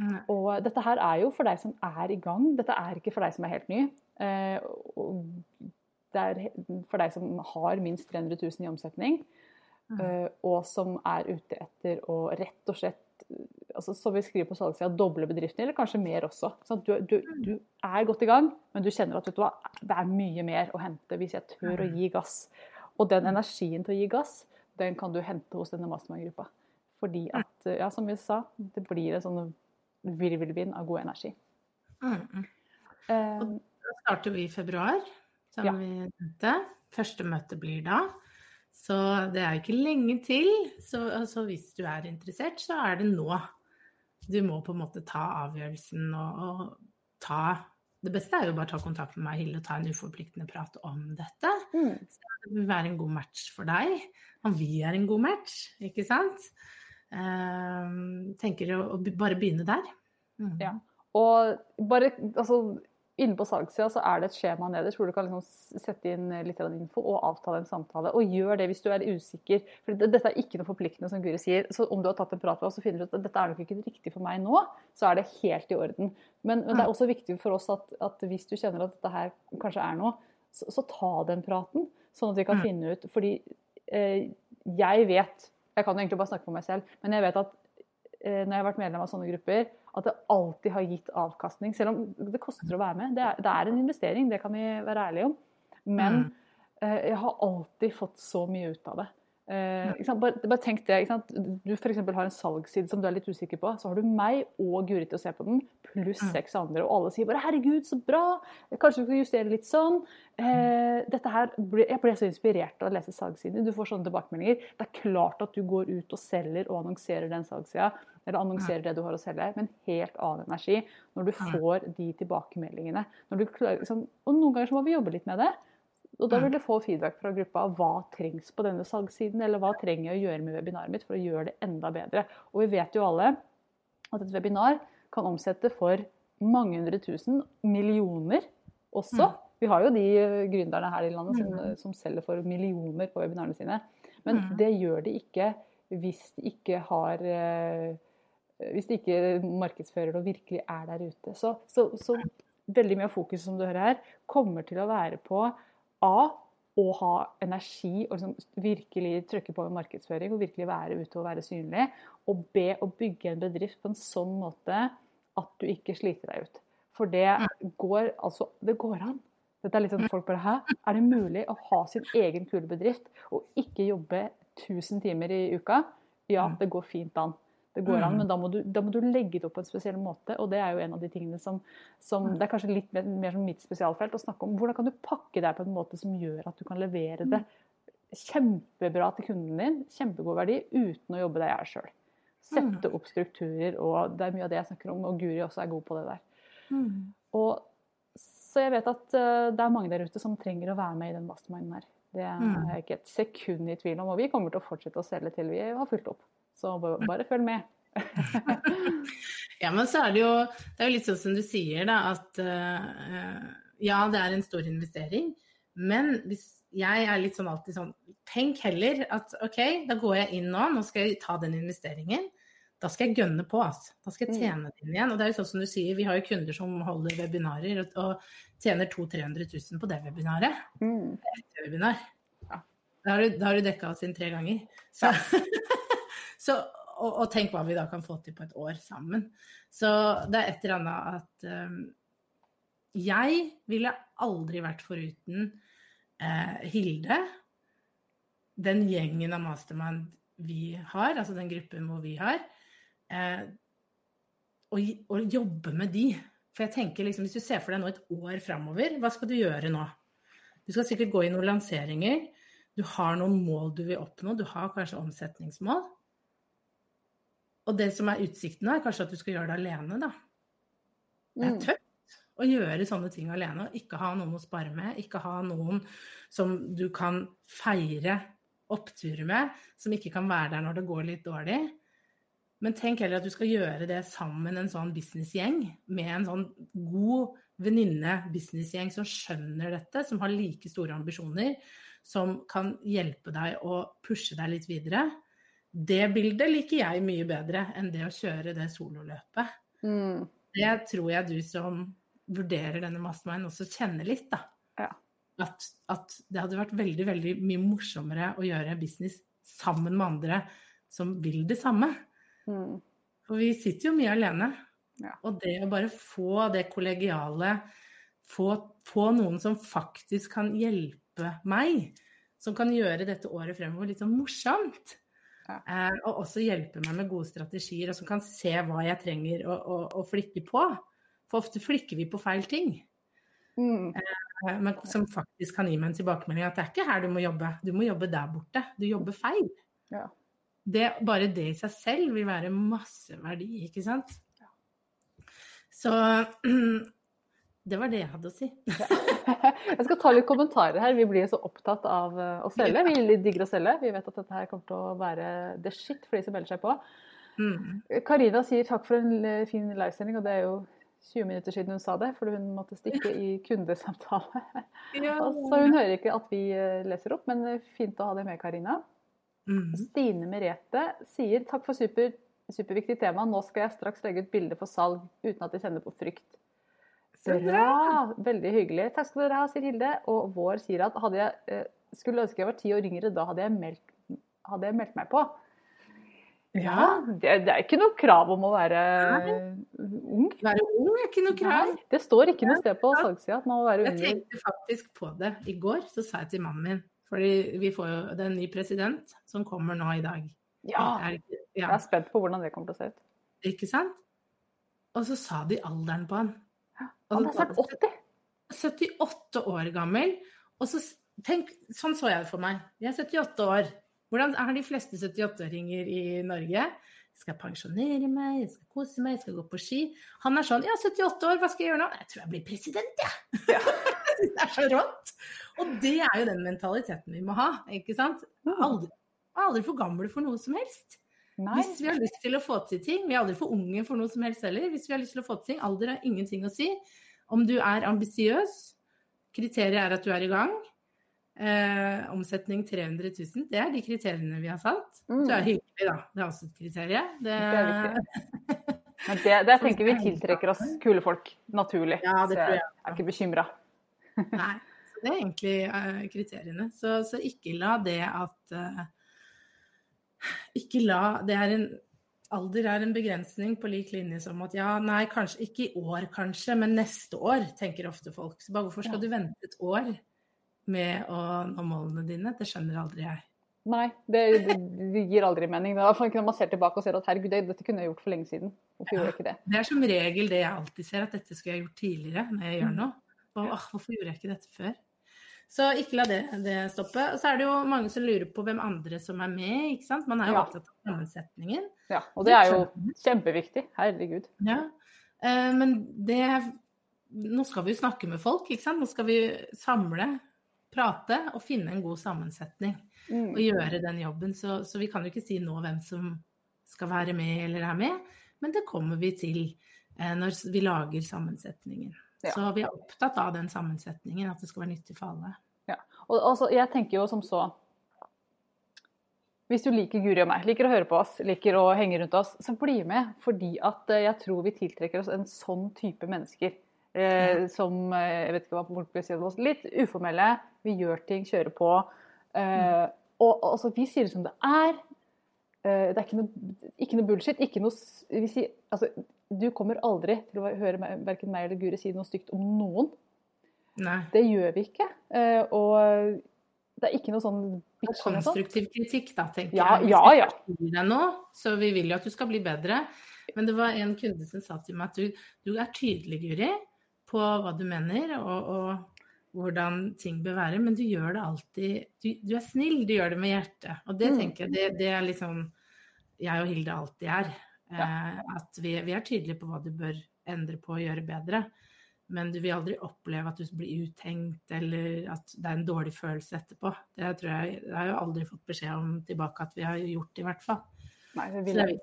[SPEAKER 1] Mm. Og dette her er jo for deg som er i gang, dette er ikke for deg som er helt ny. Eh, det er for deg som har minst 300 000 i omsetning, mm. eh, og som er ute etter å rett og slett altså, som vi skriver på salgssida, doble bedriften, eller kanskje mer også. Du, du, du, er godt i gang, men du kjenner at hva, det er mye mer å hente hvis jeg tør å gi gass. Og den energien til å gi gass, den kan du hente hos denne mastermind-gruppa. Fordi at, ja, som vi sa, det blir en sånn virvelvind av god energi.
[SPEAKER 2] Mm. Uh, da starter vi i februar, som ja. vi nevnte. Første møte blir da. Så det er ikke lenge til. Så altså, hvis du er interessert, så er det nå. Du må på en måte ta avgjørelsen og, og ta Det beste er jo bare å ta kontakt med meg Hilde, og ta en uforpliktende prat om dette. Mm. Så det vil være en god match for deg. Og vi er en god match, ikke sant? Um, tenker å, å bare begynne der.
[SPEAKER 1] Mm. Ja. Og bare altså Inne på salgssida så er det et skjema nederst hvor du kan liksom sette inn litt info og avtale en samtale. Og gjør det hvis du er usikker. For dette er ikke noe forpliktende, som Guri sier. Så om du har tatt en prat med oss og finner ut at dette er nok ikke riktig for meg nå, så er det helt i orden. Men, men det er også viktig for oss at, at, hvis du kjenner at dette her kanskje er noe, så, så ta den praten. Sånn at vi kan mm. finne ut. Fordi eh, jeg vet Jeg kan jo egentlig bare snakke for meg selv, men jeg vet at eh, når jeg har vært medlem av sånne grupper, at det alltid har gitt avkastning. Selv om det koster å være med. Det er, det er en investering, det kan vi være ærlige om. Men mm. eh, jeg har alltid fått så mye ut av det. Eh, bare, bare, tenk det. Du f.eks. har en salgsside som du er litt usikker på. Så har du meg og Guri til å se på den, pluss mm. seks andre. Og alle sier bare 'herregud, så bra', kanskje du skal justere litt sånn. Eh, dette her, jeg ble så inspirert av å lese salgssiden. Du får sånne tilbakemeldinger. Det er klart at du går ut og selger og annonserer den salgssida eller annonserer det du har å selge, med en helt annen energi når du får de tilbakemeldingene. Klarer, liksom, og noen ganger så må vi jobbe litt med det. Og da vil du få feedback fra gruppa hva trengs på denne salgssiden, eller hva trenger jeg å gjøre med webinaret mitt for å gjøre det enda bedre. Og vi vet jo alle at et webinar kan omsette for mange hundre tusen, millioner også. Mm. Vi har jo de gründerne her i landet som, mm. som selger for millioner på webinarene sine. Men mm. det gjør de ikke hvis de ikke har eh, hvis de ikke markedsfører det og virkelig er der ute. Så, så, så veldig mye av fokuset som du hører her, kommer til å være på A. Å ha energi og liksom virkelig trykke på med markedsføring og virkelig være ute og være synlig. Og B. Å bygge en bedrift på en sånn måte at du ikke sliter deg ut. For det går altså Det går an. Dette er litt sånn folk bare Hæ? Er det mulig å ha sin egen kule bedrift og ikke jobbe 1000 timer i uka? Ja, det går fint an. Det går an, mm. men da må, du, da må, du, legge det opp på en spesiell måte. Og det er jo en av de tingene som, som Det er kanskje litt mer, mer, som mitt spesialfelt å snakke om. Hvordan kan du pakke det på en måte som gjør at du kan levere det kjempebra til kunden din, kjempegod verdi, uten å jobbe deg i hjel sjøl. Sette opp strukturer, og det er mye av det jeg snakker om, og Guri også er god på det der. Mm. Og, så jeg vet at uh, det er mange der ute som trenger å være med i den masterminden her. Det er jeg ikke et sekund i tvil om. Og vi kommer til å fortsette å selge til vi har fulgt opp. Så bare følg med.
[SPEAKER 2] ja, men så er det jo Det er jo litt sånn som du sier, da, at uh, ja, det er en stor investering. Men hvis jeg er litt sånn alltid sånn Tenk heller at OK, da går jeg inn nå, nå skal jeg ta den investeringen. da skal jeg gønne på. Altså. Da skal jeg
[SPEAKER 1] Mm.
[SPEAKER 2] tjene den igjen. Og det er jo sånn som du sier, vi har jo kunder som holder webinarer og, og tjener 200 000-300 000 på det webinaret.
[SPEAKER 1] Mm.
[SPEAKER 2] Det webinar.
[SPEAKER 1] Ja.
[SPEAKER 2] Da har du, da har du dekka oss inn tre ganger. Så, så, og, og tenk hva vi da kan få til på et år sammen. Så det er et eller annet at um, jeg ville aldri vært foruten eh, Hilde, den gjengen av mastermind vi har, altså den gruppen hvor vi har, eh, og, og jobbe med de. For jeg tenker liksom, Hvis du ser for deg nå et år framover, hva skal du gjøre nå? Du skal sikkert gå i noen lanseringer. Du har noen mål du vil oppnå. Du har kanskje omsetningsmål. Og det som er utsikten er kanskje at du skal gjøre det alene, da. Det er
[SPEAKER 1] Mm.
[SPEAKER 2] tøft å gjøre sånne ting alene. og Ikke ha noen å spare med. Ikke ha noen som du kan feire oppturer med, som ikke kan være der når det går litt dårlig. Men tenk heller at du skal gjøre det sammen en sånn businessgjeng, med en sånn god venninne-businessgjeng som skjønner dette, som har like store ambisjoner, som kan hjelpe deg å pushe deg litt videre. Det bildet liker jeg mye bedre enn det å kjøre det sololøpet.
[SPEAKER 1] Mm.
[SPEAKER 2] Det tror jeg du som vurderer denne mastermind også kjenner litt, da.
[SPEAKER 1] Ja.
[SPEAKER 2] At, at det hadde vært veldig, veldig mye morsommere å gjøre business sammen med andre som vil det samme.
[SPEAKER 1] Mm.
[SPEAKER 2] For vi sitter jo mye alene.
[SPEAKER 1] Ja.
[SPEAKER 2] Og det å bare få det kollegiale, få, få noen som faktisk kan hjelpe meg, som kan gjøre dette året fremover litt sånn morsomt.
[SPEAKER 1] Ja.
[SPEAKER 2] Eh, og også hjelpe meg med gode strategier, og som kan se hva jeg trenger å, å, å flikke på. For ofte flikker vi på feil ting.
[SPEAKER 1] Mm.
[SPEAKER 2] Eh, men som faktisk kan gi meg en tilbakemelding at det er ikke her du må jobbe, du må jobbe der borte. Du jobber feil.
[SPEAKER 1] Ja.
[SPEAKER 2] Det, bare det i seg selv vil være masse verdi, ikke sant? Så det var det jeg hadde å si.
[SPEAKER 1] Jeg skal ta litt kommentarer her. Vi blir så opptatt av eh, å selge. Vi digger å selge. Vi vet at dette her kommer til å være the shit for de som melder seg på.
[SPEAKER 2] Mm.
[SPEAKER 1] Karina sier takk for en eh, fin livesending, og det er jo 20 minutter siden hun sa det, fordi hun måtte stikke i kundesamtale. Ja. Så hun hører ikke at vi eh, leser opp, men fint å ha det med, Karina.
[SPEAKER 2] Mm.
[SPEAKER 1] Stine Merete sier takk for super, superviktig tema. Nå skal jeg straks legge ut bilde for salg uten at jeg kjenner på frykt.
[SPEAKER 2] Så
[SPEAKER 1] Bra! Veldig hyggelig. Takk skal dere ha, sier Hilde. Og vår sier at hadde jeg, eh, skulle ønske jeg var ti år yngre, da hadde jeg meldt, hadde jeg meldt meg på.
[SPEAKER 2] Ja.
[SPEAKER 1] Det, det er ikke noe krav om å være ung.
[SPEAKER 2] Være ung er ikke noe krav.
[SPEAKER 1] Nei, det står ikke noe sted på salgssida at man må være
[SPEAKER 2] ung.
[SPEAKER 1] Jeg
[SPEAKER 2] tenkte faktisk på det i går, så sa jeg til mannen min fordi vi får jo, det er en ny president som kommer nå i dag.
[SPEAKER 1] Ja,
[SPEAKER 2] Er ja.
[SPEAKER 1] jeg er spent på hvordan det kommer til å se ut.
[SPEAKER 2] ikke sant? Og så sa de alderen på han.
[SPEAKER 1] Han er snart 80.
[SPEAKER 2] 78 år gammel. Og så tenk, sånn så jeg det for meg. Jeg er 78 år. Hvordan er de fleste 78-åringer i Norge? Jeg skal pensjonere meg, jeg skal kose meg, jeg skal gå på ski. Han er sånn Ja, 78 år, hva skal jeg gjøre nå? Jeg tror jeg blir president, jeg.
[SPEAKER 1] Ja.
[SPEAKER 2] det er så rått. Og det er jo den mentaliteten vi må ha, ikke sant? Aldri, aldri for gamle for noe som helst.
[SPEAKER 1] Nei.
[SPEAKER 2] Hvis vi har lyst til å få til ting, vi er aldri for unge for noe som helst heller. Hvis vi har lyst til å få til ting, alder har ingenting å si. Om du er ambisiøs, kriteriet er at du er i gang. Eh, omsetning 300 000, det er de kriteriene vi har satt.
[SPEAKER 1] Mm.
[SPEAKER 2] Så er det hyggelig, da. Det er også et kriterium. Det,
[SPEAKER 1] Det er. Men det, det tenker vi tiltrekker oss kule folk naturlig.
[SPEAKER 2] Ja, det tror
[SPEAKER 1] jeg
[SPEAKER 2] jeg.
[SPEAKER 1] er ikke bekymra.
[SPEAKER 2] Nei. Så det er egentlig uh, kriteriene. Så, så ikke la det at eh, Ikke la Det er en Alder er en begrensning på lik linje som at ja, nei, kanskje ikke i år, kanskje, men neste år, tenker ofte folk. Så bare hvorfor skal
[SPEAKER 1] Ja.
[SPEAKER 2] du vente et år med å nå målene dine? Det skjønner aldri jeg.
[SPEAKER 1] Nei, det, det, det gir aldri mening. Det er når man ser tilbake og ser at herregud, dette kunne jeg gjort for lenge siden. Hvorfor gjorde jeg ikke det?
[SPEAKER 2] Det er som regel det jeg alltid ser, at dette skulle jeg gjort tidligere når jeg
[SPEAKER 1] Mm.
[SPEAKER 2] gjør noe. Og, åh, hvorfor gjorde jeg ikke dette før? Så ikke la det, det stoppe. Og så er det jo mange som lurer på hvem andre som er med, ikke sant. Man er jo
[SPEAKER 1] Ja.
[SPEAKER 2] opptatt av sammensetningen.
[SPEAKER 1] Ja, og det er jo kjempeviktig. Herregud.
[SPEAKER 2] Ja. Eh, men det Nå skal vi jo snakke med folk, ikke sant. Nå skal vi samle, prate og finne en god sammensetning.
[SPEAKER 1] Mm.
[SPEAKER 2] Og gjøre den jobben. Så, så vi kan jo ikke si nå hvem som skal være med eller er med, men det kommer vi til eh, når vi lager sammensetningen.
[SPEAKER 1] Ja.
[SPEAKER 2] Så vi er opptatt av den sammensetningen, at det skal være nyttig for alle.
[SPEAKER 1] Og altså, jeg tenker jo som så Hvis du liker Guri og meg, liker å høre på oss, liker å henge rundt oss, så bli med. Fordi at eh, jeg tror vi tiltrekker oss en sånn type mennesker. Eh, som eh, jeg vet ikke hva folk vil si om oss, litt uformelle. Vi gjør ting, kjører på. Eh, og altså, vi sier det som det er. Eh, det er ikke noe, ikke noe bullshit. Ikke noe, vi sier, altså, du kommer aldri til å høre meg, verken meg eller Guri si noe stygt om noen.
[SPEAKER 2] Nei.
[SPEAKER 1] Det gjør vi ikke. Eh, og det er ikke noe sånn sånn.
[SPEAKER 2] Konstruktiv kritikk, da, tenker
[SPEAKER 1] Ja,
[SPEAKER 2] jeg.
[SPEAKER 1] Ja, ja.
[SPEAKER 2] nå, så vi vil jo at du skal bli bedre. Men det var en kunde som sa til meg at du, du er tydelig, Guri, på hva du mener og, og hvordan ting bør være, men du gjør det alltid Du, du er snill, du gjør det med hjertet. Og det
[SPEAKER 1] Mm.
[SPEAKER 2] tenker jeg, det, det er liksom jeg og Hilde alltid er. Eh, at vi, vi er tydelige på hva du bør endre på og gjøre bedre. Men du vil aldri oppleve at du blir uthengt, eller at det er en dårlig følelse etterpå. Det tror jeg, det har jeg aldri fått beskjed om tilbake at vi har gjort, i hvert fall.
[SPEAKER 1] Nei, det vil jeg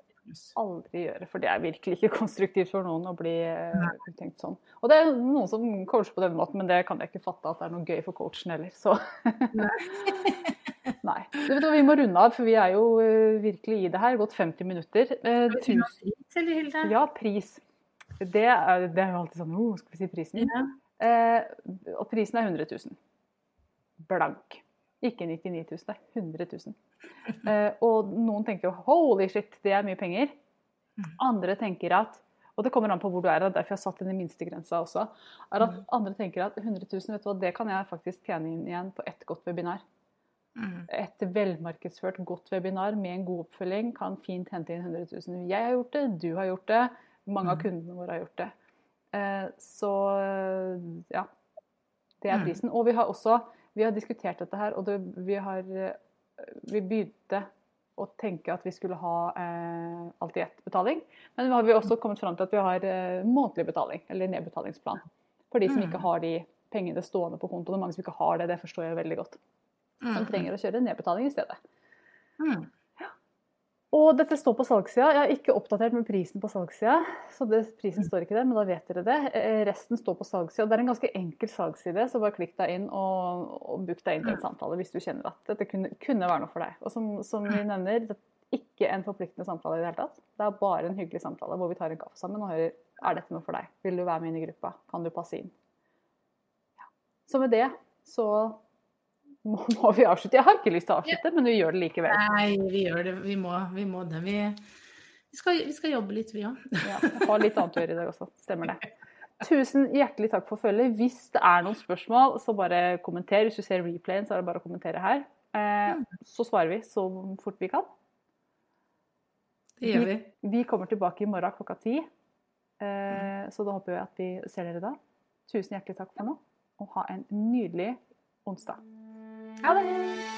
[SPEAKER 1] aldri gjøre. For det er virkelig ikke konstruktivt for noen å bli uttenkt tenkt sånn. Og det er noen som coacher på den måten, men det kan jeg ikke fatte at det er noe gøy for coachen heller. Så nei. Du vet hva, vi må runde av, for vi er jo eh, virkelig i det her. Gått 50 minutter. Eh, tusen, ja, pris. Det er, det er jo alltid sånn oh, Skal vi si prisen?
[SPEAKER 2] Ja.
[SPEAKER 1] Eh, og prisen er 100 000. Blank. Ikke 99 000, det er 100 000. Eh, og noen tenker jo holy shit, det er mye penger.
[SPEAKER 2] Mm.
[SPEAKER 1] Andre tenker at og det kommer an på hvor du er, og derfor jeg har satt den i minstegrensa også. er at
[SPEAKER 2] Mm.
[SPEAKER 1] Andre tenker at 100 000, vet du hva, det kan jeg faktisk tjene inn igjen på ett godt webinar.
[SPEAKER 2] Mm.
[SPEAKER 1] Et velmarkedsført, godt webinar med en god oppfølging kan fint hente inn 100 000. Jeg har gjort det, du har gjort det, mange av
[SPEAKER 2] Mm.
[SPEAKER 1] kundene våre har gjort det. Eh, Så ja, det er
[SPEAKER 2] Mm.
[SPEAKER 1] prisen. Og vi har også vi har diskutert dette her, og det, vi har vi begynte å tenke at vi skulle ha eh, alt i ett betaling. Men nå har vi også kommet fram til at vi har eh, månedlig betaling, eller nedbetalingsplan. For de som ikke har de pengene stående på kontoen. Er mange som ikke har det, det forstår jeg veldig godt. Som trenger å kjøre nedbetaling i stedet.
[SPEAKER 2] Mm.
[SPEAKER 1] Og dette står på salgssida. Jeg har ikke oppdatert med prisen på salgssida. Så det, prisen står ikke der, men da vet dere det. Eh, Resten står på salgssida. Det er en ganske enkel salgsside, så bare klikk deg inn og, og book deg inn til en samtale hvis du kjenner at dette kunne, kunne være noe for deg. Og som, som vi nevner, det er ikke en forpliktende samtale i det hele tatt. Det er bare en hyggelig samtale hvor vi tar en kaffe sammen og hører er dette noe for deg. Vil du være med inn i gruppa? Kan du passe inn? Ja. Så med det så må, må vi avslutte. Jeg har ikke lyst til å avslutte, men vi gjør det likevel.
[SPEAKER 2] Nei, vi gjør det. Vi må, vi må det. Vi, vi, skal, vi skal jobbe litt, vi òg.
[SPEAKER 1] Ja, jeg har litt annet å gjøre i dag også. Stemmer det. Tusen hjertelig takk for følget. Hvis det er noen spørsmål, så bare kommenter. Hvis du ser replayen, så er det bare å kommentere her. Eh, så svarer vi så fort vi kan.
[SPEAKER 2] Det gjør vi.
[SPEAKER 1] Vi kommer tilbake i morgen klokka ti. Eh, så da håper vi at vi ser dere da. Tusen hjertelig takk for nå, og ha en nydelig onsdag.
[SPEAKER 2] Ha det!